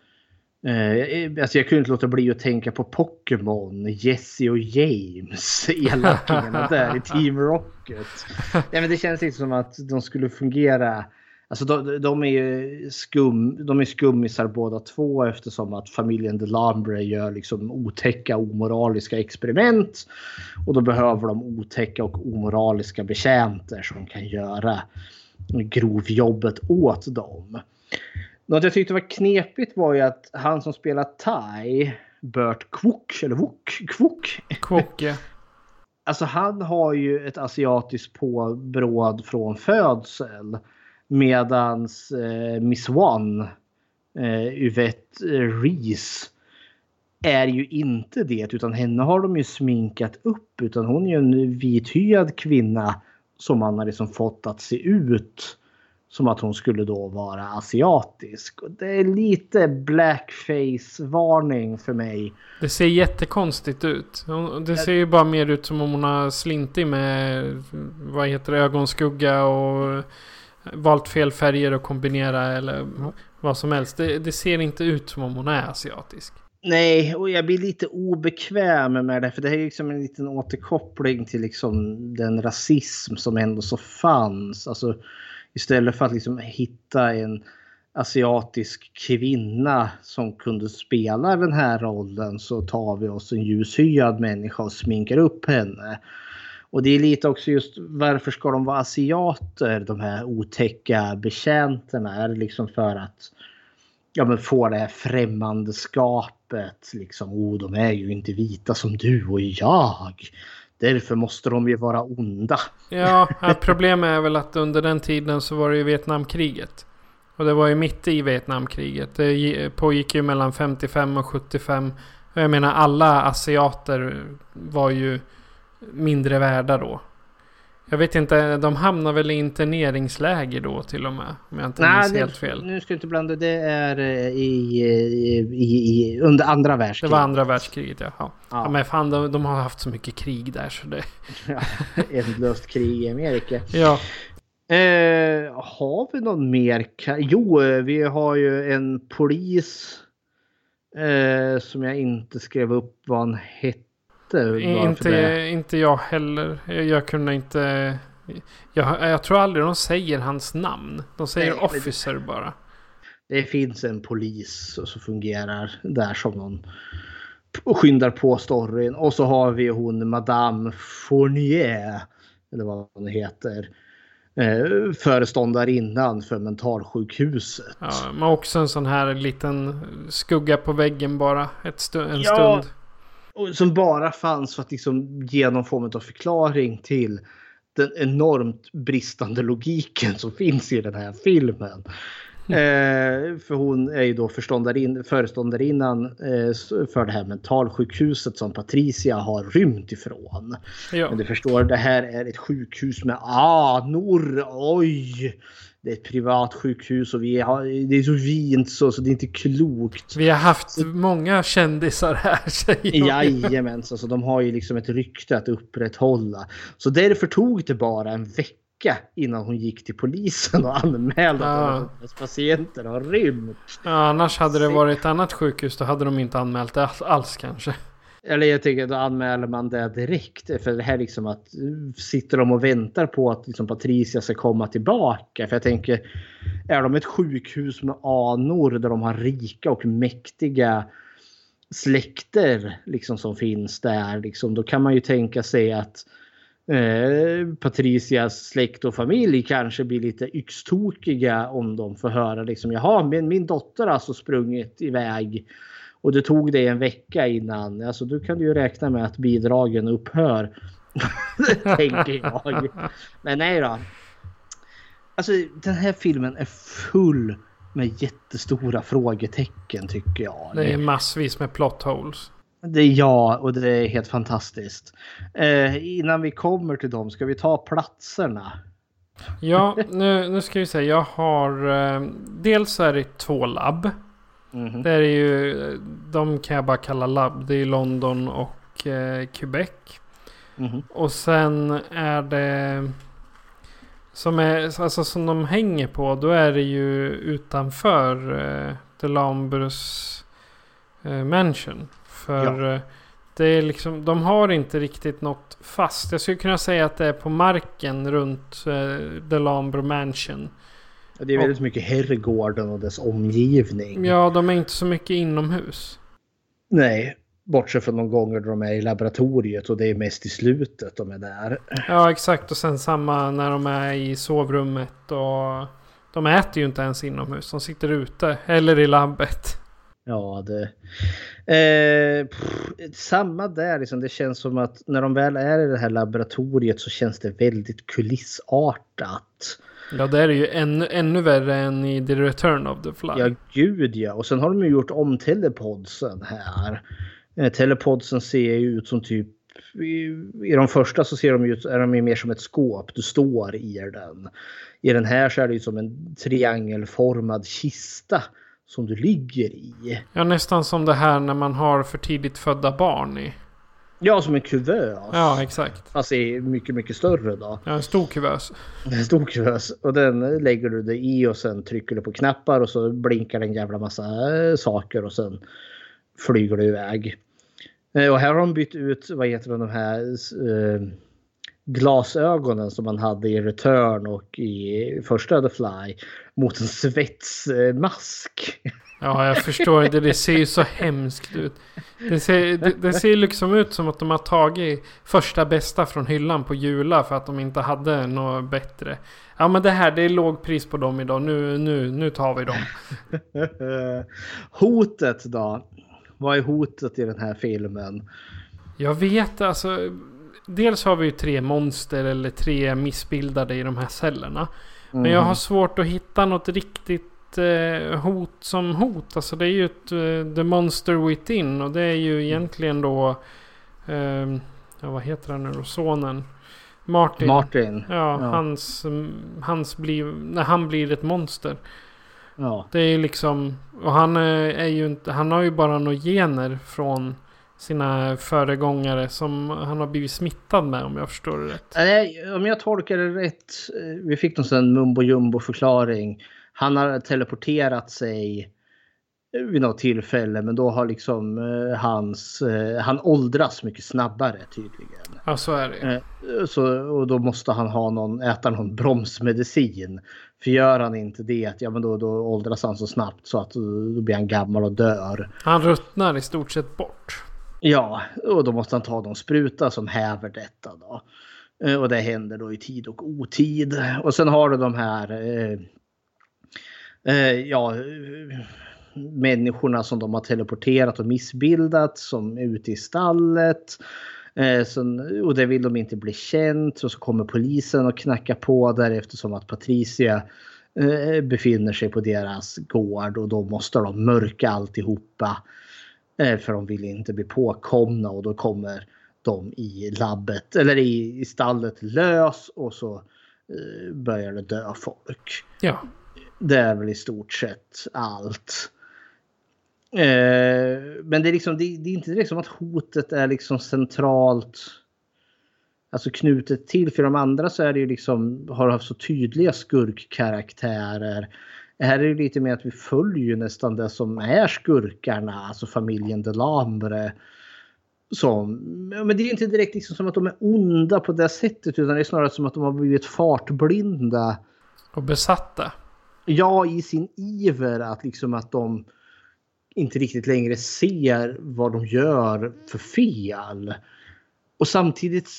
Eh, alltså jag kunde inte låta bli att tänka på Pokémon, Jesse och James, elakingarna där i Team Rocket. Ja, men det känns inte som att de skulle fungera Alltså de, de, är ju skum, de är skummisar båda två eftersom att familjen DeLambre gör liksom otäcka omoraliska experiment. Och då behöver de otäcka och omoraliska betjänter som kan göra grovjobbet åt dem. Något jag tyckte var knepigt var ju att han som spelar Tai, Bert Kwok, eller Wok, Kwok. Kwok, ja. Alltså han har ju ett asiatiskt påbrå från födsel. Medans eh, Miss One, eh, Yvette Reese, är ju inte det. Utan henne har de ju sminkat upp. Utan hon är ju en vithyad kvinna som man har liksom fått att se ut som att hon skulle då vara asiatisk. Och det är lite blackface-varning för mig. Det ser jättekonstigt ut. Det ser ju bara mer ut som om hon har slintit med vad heter det, ögonskugga och valt fel färger att kombinera eller mm. vad som helst. Det, det, ser inte ut som om hon är asiatisk. Nej, och jag blir lite obekväm med det. För det här är liksom en liten återkoppling till liksom den rasism som ändå så fanns. Alltså, istället för att liksom hitta en asiatisk kvinna som kunde spela den här rollen så tar vi oss en ljushyad människa och sminkar upp henne. Och det är lite också just varför ska de vara asiater, de här otäcka betjänterna? Är det liksom för att ja, men få det här främmandeskapet? Liksom, oh, de är ju inte vita som du och jag. Därför måste de ju vara onda. Ja, problemet är väl att under den tiden så var det ju Vietnamkriget. Och det var ju mitt i Vietnamkriget. Det pågick ju mellan 55 och 75. Och jag menar alla asiater var ju mindre värda då. Jag vet inte, de hamnar väl i interneringsläger då till och med? Om jag inte Nej, minns helt fel. Nu ska du inte blanda, det är eh, i, i, i, under andra världskriget. Det var andra världskriget ja. Ja, ja. ja men fan de, de, har haft så mycket krig där så det... ja, ändlöst krig i Amerika. Ja. Eh, har vi någon mer? Jo, eh, vi har ju en polis eh, som jag inte skrev upp vad han hette inte. Inte, inte jag heller. Jag, jag kunde inte... Jag, jag, tror aldrig de säger hans namn. De säger Nej, officer det, bara. Det finns en polis som fungerar där som någon och skyndar på storyn. Och så har vi hon Madame Fournier. Eller vad hon heter. Eh, föreståndarinnan för mentalsjukhuset. Ja, men också en sån här liten skugga på väggen bara. Ett stu en ja, stund som bara fanns för att liksom ge någon form av förklaring till den enormt bristande logiken som finns i den här filmen. Mm. Eh, för hon är ju då föreståndarin, föreståndarinnan eh, för det här mentalsjukhuset som Patricia har rymt ifrån. Ja. Men du förstår, det här är ett sjukhus med anor. Oj! Det är ett privat sjukhus och vi har, det är så fint så, så det är inte klokt. Vi har haft så, många kändisar här säger Jajamän, så de har ju liksom ett rykte att upprätthålla. Så därför tog det bara en vecka innan hon gick till polisen och anmälde ja. att hennes patienter har rymt. Ja, annars hade det varit ett annat sjukhus då hade de inte anmält det alls kanske. Eller jag tycker då anmäler man det direkt. För det här liksom att sitter de och väntar på att liksom Patricia ska komma tillbaka. För jag tänker, är de ett sjukhus med anor där de har rika och mäktiga släkter liksom som finns där. Liksom, då kan man ju tänka sig att eh, Patricias släkt och familj kanske blir lite yxtokiga om de får höra liksom jaha min, min dotter har alltså sprungit iväg och det tog dig en vecka innan. Alltså du kan ju räkna med att bidragen upphör. tänker jag. Men nej då. Alltså den här filmen är full med jättestora frågetecken tycker jag. Det är massvis med plot holes. Det är ja, och det är helt fantastiskt. Eh, innan vi kommer till dem, ska vi ta platserna? Ja, nu, nu ska vi se. Jag har... Eh, dels är det två labb. Mm. Det är ju, de kan jag bara kalla labb. Det är London och eh, Quebec. Mm. Och sen är det Som, är, alltså, som de hänger på, då är det ju utanför eh, The Lambrus eh, Mansion. För Ja. eh, det är liksom, de har inte riktigt något fast. Jag skulle kunna säga att det är på marken runt eh, The Lambro Mansion. Det är väldigt mycket herrgården och dess omgivning. Ja, de är inte så mycket inomhus. Nej, bortsett från de gånger de är i laboratoriet och det är mest i slutet de är där. Ja, exakt. Och sen samma när de är i sovrummet och de äter ju inte ens inomhus. De sitter ute eller i labbet. Ja, det... Eh, pff, samma där liksom. Det känns som att när de väl är i det här laboratoriet så känns det väldigt kulissartat. Ja, det är ju ännu, ännu värre än i The Return of the Fly. Ja, gud ja. Och sen har de ju gjort om telepodsen här. Eh, telepodsen ser ju ut som typ... I, I de första så ser de ut, är de ju mer som ett skåp. Du står i den. I den här så är det ju som en triangelformad kista som du ligger i. Ja, nästan som det här när man har för tidigt födda barn i. Ja, som en kuvös. Ja, exakt. Fast är mycket, mycket större då. Ja, en stor kuvös. En stor kuvös. Och den lägger du dig i och sen trycker du på knappar och så blinkar det en jävla massa eh, saker och sen flyger du iväg. Eh, Och här har de bytt ut, vad heter de, de här eh, glasögonen som man hade i Return och i första The Fly mot en svetsmask. Ja, jag förstår det. Det ser ju så hemskt ut. Det ser, det, det ser liksom ut som att de har tagit första bästa från hyllan på Jula för att de inte hade något bättre. Ja, men det här, det är lågpris på dem idag. Nu, nu, nu tar vi dem. hotet då? Vad är hotet i den här filmen? Jag vet alltså. Dels har vi ju tre monster eller tre missbildade i de här cellerna. Men jag har svårt att hitta något riktigt eh, hot som hot. Alltså det är ju ett eh, The Monster Within. Och det är ju egentligen då... Eh, ja, vad heter han nu då? Sonen. Martin. Martin. Ja, Ja. hans... mm, Hans blir... När han blir ett monster. Ja. Det är ju liksom... Och han eh, är ju inte... Han har ju bara några gener från sina föregångare som han har blivit smittad med om jag förstår det rätt. Nej, om jag tolkar det rätt. eh, Vi fick någon sån mumbo jumbo förklaring. Han har teleporterat sig vid något tillfälle men då har liksom eh, hans... eh, Han åldras mycket snabbare tydligen. Ja, så är det. Eh, Så, och då måste han ha någon, äta någon bromsmedicin. För gör han inte det, ja, men då, då åldras han så snabbt så att då blir han gammal och dör. Han ruttnar i stort sett bort. Ja, och då måste han ta någon spruta som häver detta då. Och det händer då i tid och otid. Och sen har du de här Eh, ja, människorna som de har teleporterat och missbildat som är ute i stallet. Eh, sen, och det vill de inte bli känt och så kommer polisen och knackar på där eftersom att Patricia eh, befinner sig på deras gård och då måste de mörka alltihopa. Eh, För de vill inte bli påkomna och då kommer de i labbet eller i, i stallet lös och så eh, börjar det dö folk. Ja. Det är väl i stort sett allt. Eh, men det är, liksom, det, det är inte direkt som att hotet är liksom centralt alltså knutet till. För de andra så är det ju liksom, har haft så tydliga skurkkaraktärer. Här är det lite mer att vi följer ju nästan det som är skurkarna, alltså familjen Delambre. Som, men det är inte direkt liksom som att de är onda på det sättet utan det är snarare som att de har blivit fartblinda. Och besatta. Ja, i sin iver att liksom att de inte riktigt längre ser vad de gör för fel. Och samtidigt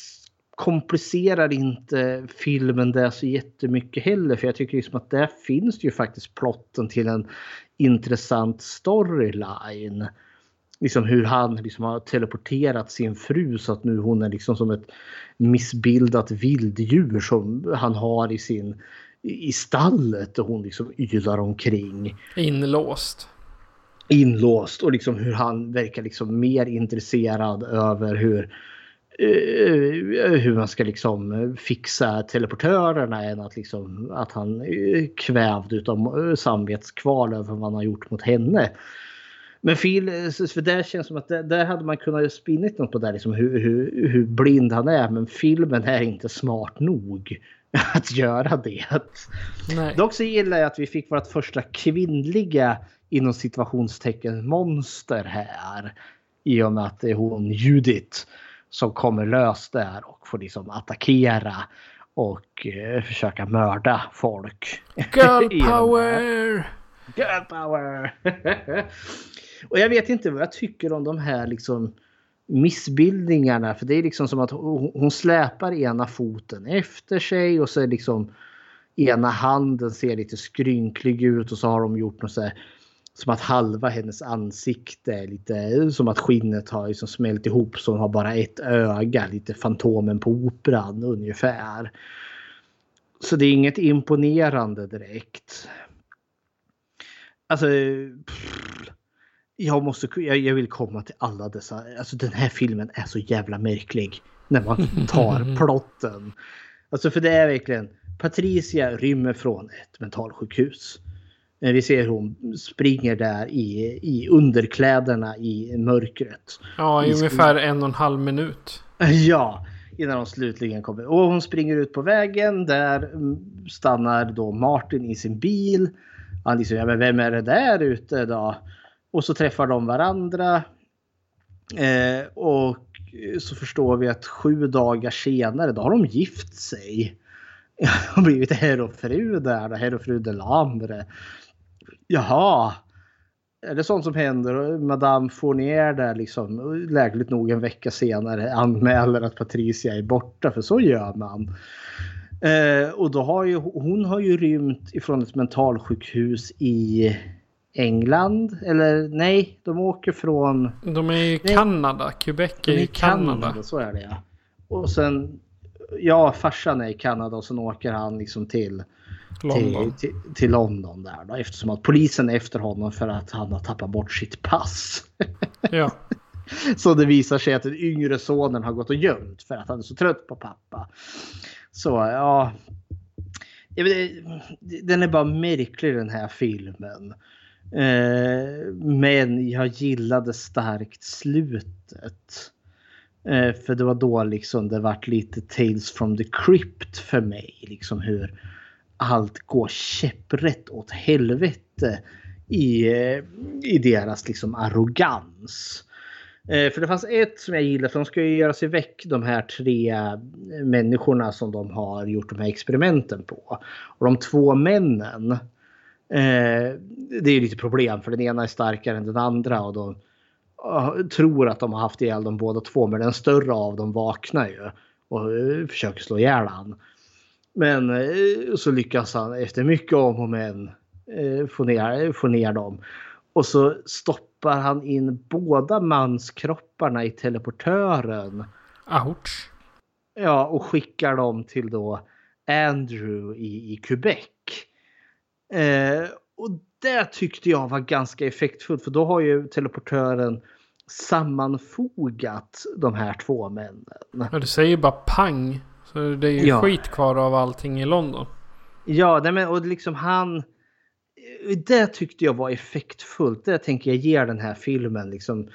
komplicerar inte filmen det så jättemycket heller. För jag tycker liksom att där finns det ju faktiskt plotten till en intressant storyline. Liksom hur han liksom har teleporterat sin fru så att nu hon är liksom som ett missbildat vilddjur som han har i sin i stallet och hon liksom ylar omkring. Inlåst. Inlåst och liksom hur han verkar liksom mer intresserad över hur eh, hur man ska liksom fixa teleportörerna än att, liksom, att han är kvävd utav samvetskval över vad han har gjort mot henne. Men Phil, för det känns som att det, där hade man kunnat spinnit något på där, liksom hur, hur, hur blind han är. Men filmen är inte smart nog att göra det. Nej. Dock så gillar jag att vi fick vårt första kvinnliga inom situationstecken monster här. I och med att det är hon Judith som kommer lös där och får liksom attackera och eh, försöka mörda folk. Girl power! Girl power! och jag vet inte vad jag tycker om de här liksom missbildningarna. För det är liksom som att hon släpar ena foten efter sig och så är liksom ena handen ser lite skrynklig ut och så har de gjort något så här som att halva hennes ansikte är lite som att skinnet har liksom smält ihop så hon har bara ett öga. Lite Fantomen på Operan ungefär. Så det är inget imponerande direkt. Alltså... pff, jag, måste, jag, jag vill komma till alla dessa. Alltså den här filmen är så jävla märklig. När man tar plotten. Alltså för det är verkligen. Patricia rymmer från ett mentalsjukhus. Eh, Vi ser hur hon springer där i, i underkläderna i mörkret. Ja, i I ungefär en och en halv minut. Ja, innan de slutligen kommer. Och hon springer ut på vägen. Där mm, stannar då Martin i sin bil. Han liksom, ja men vem är det där ute då? Och så träffar de varandra. Eh, och så förstår vi att sju dagar senare då har de gift sig. De har blivit herr och fru där. då, Herr och fru Delambre. Jaha. Är det sånt som händer? Och Madame Fournier där liksom lägligt nog en vecka senare anmäler att Patricia är borta. För så gör man. Eh, och då har ju hon har ju rymt ifrån ett mentalsjukhus i England. Eller nej, de åker från De är i Nej. Kanada. Quebec är i Kanada. Kanada. Så är det ja. Och sen ja, farsan är i Kanada och sen åker han liksom till London. Till, till, till London där då, eftersom att polisen är efter honom för att han har tappat bort sitt pass. Ja. Så det visar sig att den yngre sonen har gått och gömt för att han är så trött på pappa. Så ja. Den är bara märklig den här filmen. Eh, men jag gillade starkt slutet. Eh, för det var då liksom det vart lite Tales from the Crypt för mig. Liksom hur allt går käpprätt åt helvete i, eh, i deras liksom arrogans. Eh, För det fanns ett som jag gillade, för de ska ju göra sig väck de här tre eh, människorna som de har gjort de här experimenten på. Och de två männen, eh, det är lite problem för den ena är starkare än den andra och de eh, tror att de har haft ihjäl dem båda två. Men den större av dem vaknar ju och eh, försöker slå ihjäl han. Men eh, så lyckas han efter mycket om och men eh, få ner, få ner dem. Och så stoppar han in båda manskropparna i teleportören. Ouch. Ja, och skickar dem till då Andrew i, i Quebec. Eh, och det tyckte jag var ganska effektfullt för då har ju teleportören sammanfogat de här två männen. Ja, du säger bara pang. Så det är ju Ja. skit kvar av allting i London. Ja, nej men, och liksom han... Det tyckte jag var effektfullt. Det tänker jag ger den här filmen. Liksom,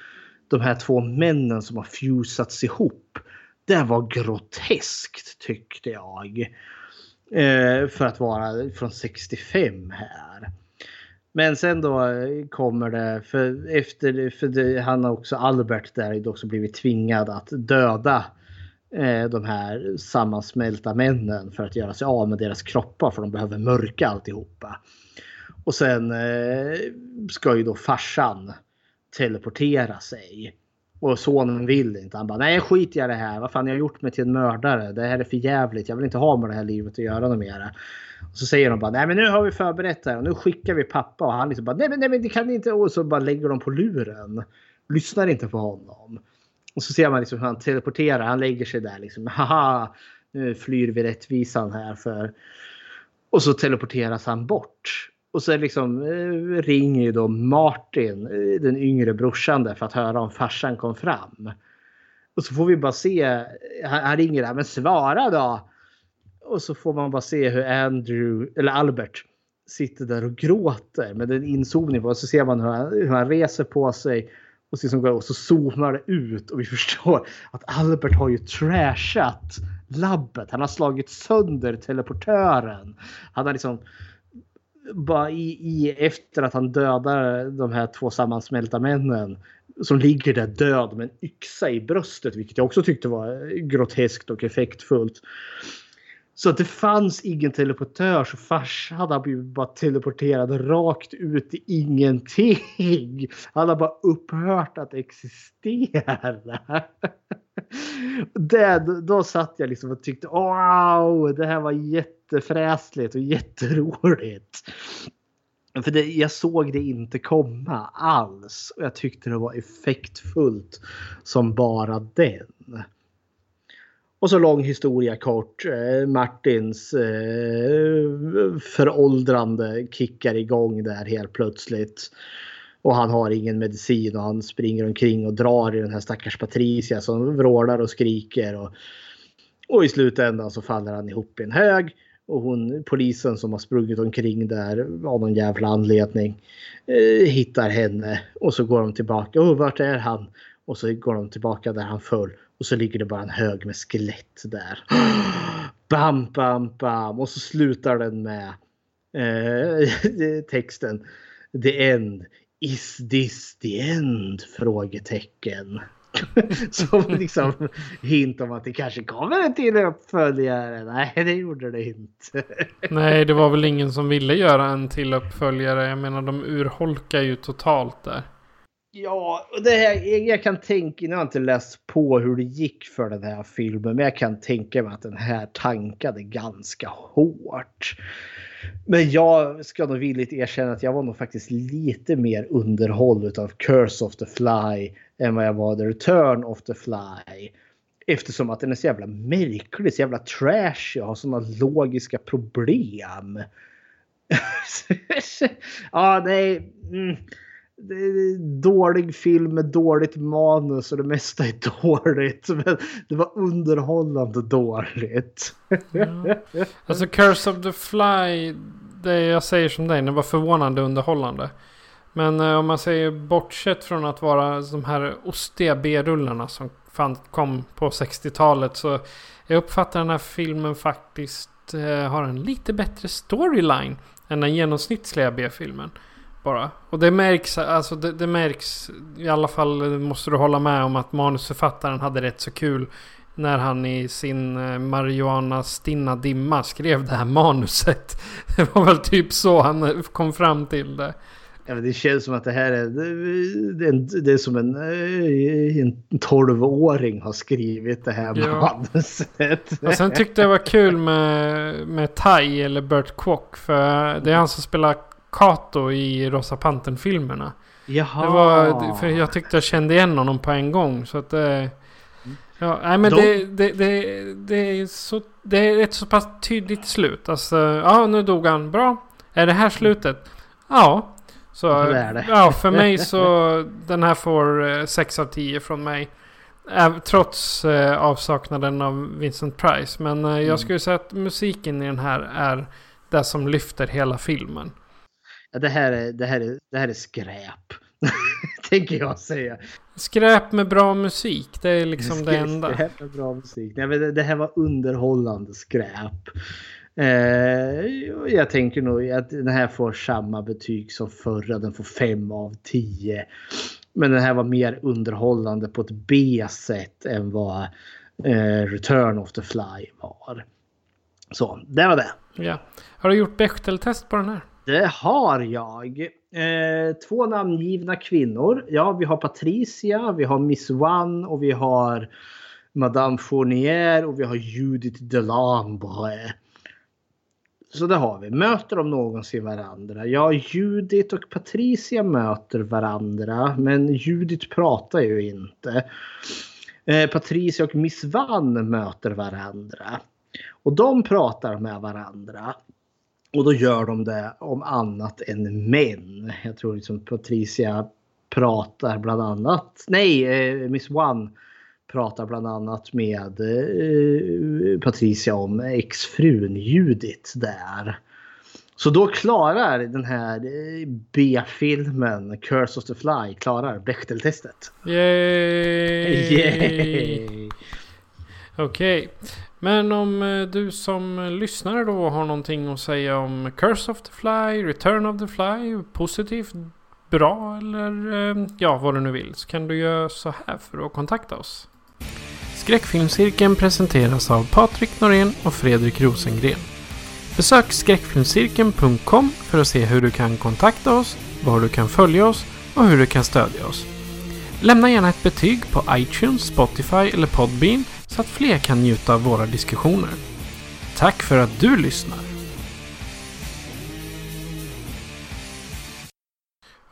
de här två männen som har fusats ihop. Det var groteskt tyckte jag. Eh, för att vara från 65 här. Men sen då eh, kommer det, för efter, för det, han har också Albert där har också blivit tvingad att döda eh, de här sammansmälta männen för att göra sig av med deras kroppar för de behöver mörka alltihopa. Och sen eh, ska ju då farsan teleportera sig. Och sonen vill inte. Han bara nej skit i det här. Vad fan jag har gjort mig till en mördare. Det här är för jävligt. Jag vill inte ha med det här livet att göra något mer. Och så säger de bara nej men nu har vi förberett det här och nu skickar vi pappa. Och han liksom bara nej men, nej, men det kan ni inte. Och så bara lägger de på luren. Lyssnar inte på honom. Och så ser man liksom hur han teleporterar. Han lägger sig där liksom. Haha, nu flyr vi rättvisan här för. Och så teleporteras han bort. Och så liksom eh, ringer ju då Martin, eh, den yngre brorsan där för att höra om farsan kom fram. Och så får vi bara se, han, han ringer där, men svara då! Och så får man bara se hur Andrew, eller Albert, sitter där och gråter med en inzoomning på och så ser man hur han, hur han reser på sig och, så, och så zoomar det ut och vi förstår att Albert har ju trashat labbet. Han har slagit sönder teleportören. Han har liksom bara i, i, efter att han dödar de här två sammansmälta männen som ligger där död med en yxa i bröstet, vilket jag också tyckte var groteskt och effektfullt. Så att det fanns ingen teleportör så farsan hade blivit bara teleporterad rakt ut i ingenting. Han har bara upphört att existera. Det, då satt jag liksom och tyckte wow, det här var jättefräsligt och jätteroligt. För det, jag såg det inte komma alls. Och jag tyckte det var effektfullt som bara den. Och så lång historia kort. Eh, Martins eh, föråldrande kickar igång där helt plötsligt. Och han har ingen medicin och han springer omkring och drar i den här stackars Patricia som vrålar och skriker. Och, och i slutändan så faller han ihop i en hög. Och hon, polisen som har sprungit omkring där av någon jävla anledning eh, hittar henne. Och så går de tillbaka. Och vart är han? Och så går de tillbaka där han föll. Och så ligger det bara en hög med skelett där. Bam, bam, bam. Och så slutar den med eh, texten. The end. Is this the end? Frågetecken. Som liksom hint om att det kanske kommer en till uppföljare. Nej, det gjorde det inte. Nej, det var väl ingen som ville göra en till uppföljare. Jag menar, de urholkar ju totalt där. Ja, det här, jag kan tänka, nu har jag inte läst på hur det gick för den här filmen, men jag kan tänka mig att den här tankade ganska hårt. Men jag ska nog villigt erkänna att jag var nog faktiskt lite mer underhåll av Curse of the Fly än vad jag var The Return of the Fly. Eftersom att den är så jävla märklig, så jävla trashy och har sådana logiska problem. ja, nej. Mm det är dålig film med dåligt manus och det mesta är dåligt. Men det var underhållande dåligt. Ja. Alltså Curse of the Fly, det jag säger som dig, det var förvånande underhållande. Men eh, om man säger bortsett från att vara de här ostiga B-rullarna som fan, kom på 60-talet så jag uppfattar den här filmen faktiskt eh, har en lite bättre storyline än den genomsnittliga B-filmen bara. Och det märks, alltså det, det, märks, i alla fall måste du hålla med om att manusförfattaren hade rätt så kul när han i sin eh, marijuana stinna dimma skrev det här manuset. Det var väl typ så han eh, kom fram till det. Ja, det känns som att det här är, det är, det är som en, eh, en 12-åring har skrivit det här ja. manuset. Och sen tyckte jag det var kul med, med Tai eller Bert Kwok. För det är han som spelar Kato i Rosa Pantern-filmerna. Jaha. Det var, för jag tyckte jag kände igen honom på en gång. Så att det... Ja, nej men De... det, det, det, det, är så, det är ett så pass tydligt slut. Alltså, ja nu dog han. Bra. Är det här slutet? Ja. Så, det är det. ja, för mig så den här får 6 av 10 från mig. Trots eh, avsaknaden av Vincent Price. Men eh, mm. jag skulle säga att musiken i den här är det som lyfter hela filmen det, här är, det, här är, det här är skräp. Tänker jag säga. Skräp med bra musik, det är liksom skräp, det enda. Skräp med bra musik. Nej, men det, det här var underhållande skräp. Eh, jag tänker nog att den här får samma betyg som förra. Den får 5 av 10. Men den här var mer underhållande på ett B-sätt än vad eh, Return of the Fly var. Så, det var det. Ja. Har du gjort Bechteltest på den här? Det har jag. Eh, två namngivna kvinnor. Ja, vi har Patricia, vi har Miss One och vi har Madame Fournier och vi har Judith Delambre. Så det har vi. Möter de någonsin varandra? Ja, Judith och Patricia möter varandra. Men Judith pratar ju inte. Eh, Patricia och Miss Van möter varandra. Och de pratar med varandra. Och då gör de det om annat än män. Jag tror liksom Patricia pratar bland annat, nej, eh, Miss One pratar bland annat med eh, Patricia om exfrun Judith där. Så då klarar den här eh, B-filmen Curse of the Fly klarar Bechdel-testet. Yay! Yay! Okej. Men om eh, du som lyssnare då har någonting att säga om Curse of the Fly, Return of the Fly, positivt, bra eller eh, ja, vad du nu vill. Så kan du göra så här för att kontakta oss. Skräckfilmscirkeln presenteras av Patrik Norén och Fredrik Rosengren. Besök skräckfilmscirkeln.com för att se hur du kan kontakta oss, var du kan följa oss och hur du kan stödja oss. Lämna gärna ett betyg på iTunes, Spotify eller Podbean så att fler kan njuta av våra diskussioner. Tack för att du lyssnar!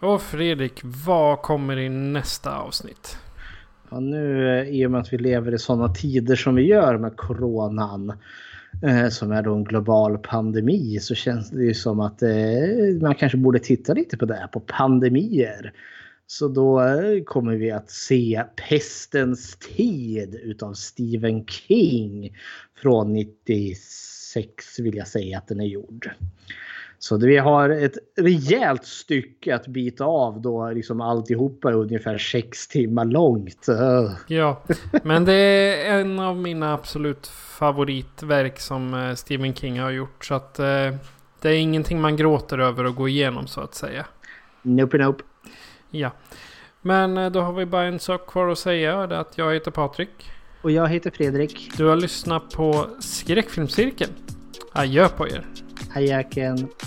Och Fredrik, vad kommer i nästa avsnitt? Ja, nu eh, i och med att vi lever i sådana tider som vi gör med coronan eh, som är då en global pandemi så känns det ju som att eh, man kanske borde titta lite på det här, på pandemier. Så då eh, kommer vi att se Pestens tid utav Stephen King från 96 vill jag säga att den är gjord. Så vi har ett rejält stycke att bita av då liksom alltihopa är ungefär sex timmar långt. Ja, men det är en av mina absolut favoritverk som eh, Stephen King har gjort. Så att eh, det är ingenting man gråter över att gå igenom så att säga. Nope nope. Ja. Men eh, då har vi bara en sak kvar att säga. Det är att jag heter Patrik. Och jag heter Fredrik. Du har lyssnat på Skräckfilmscirkeln. Adjö på er. Hajaken. Ja.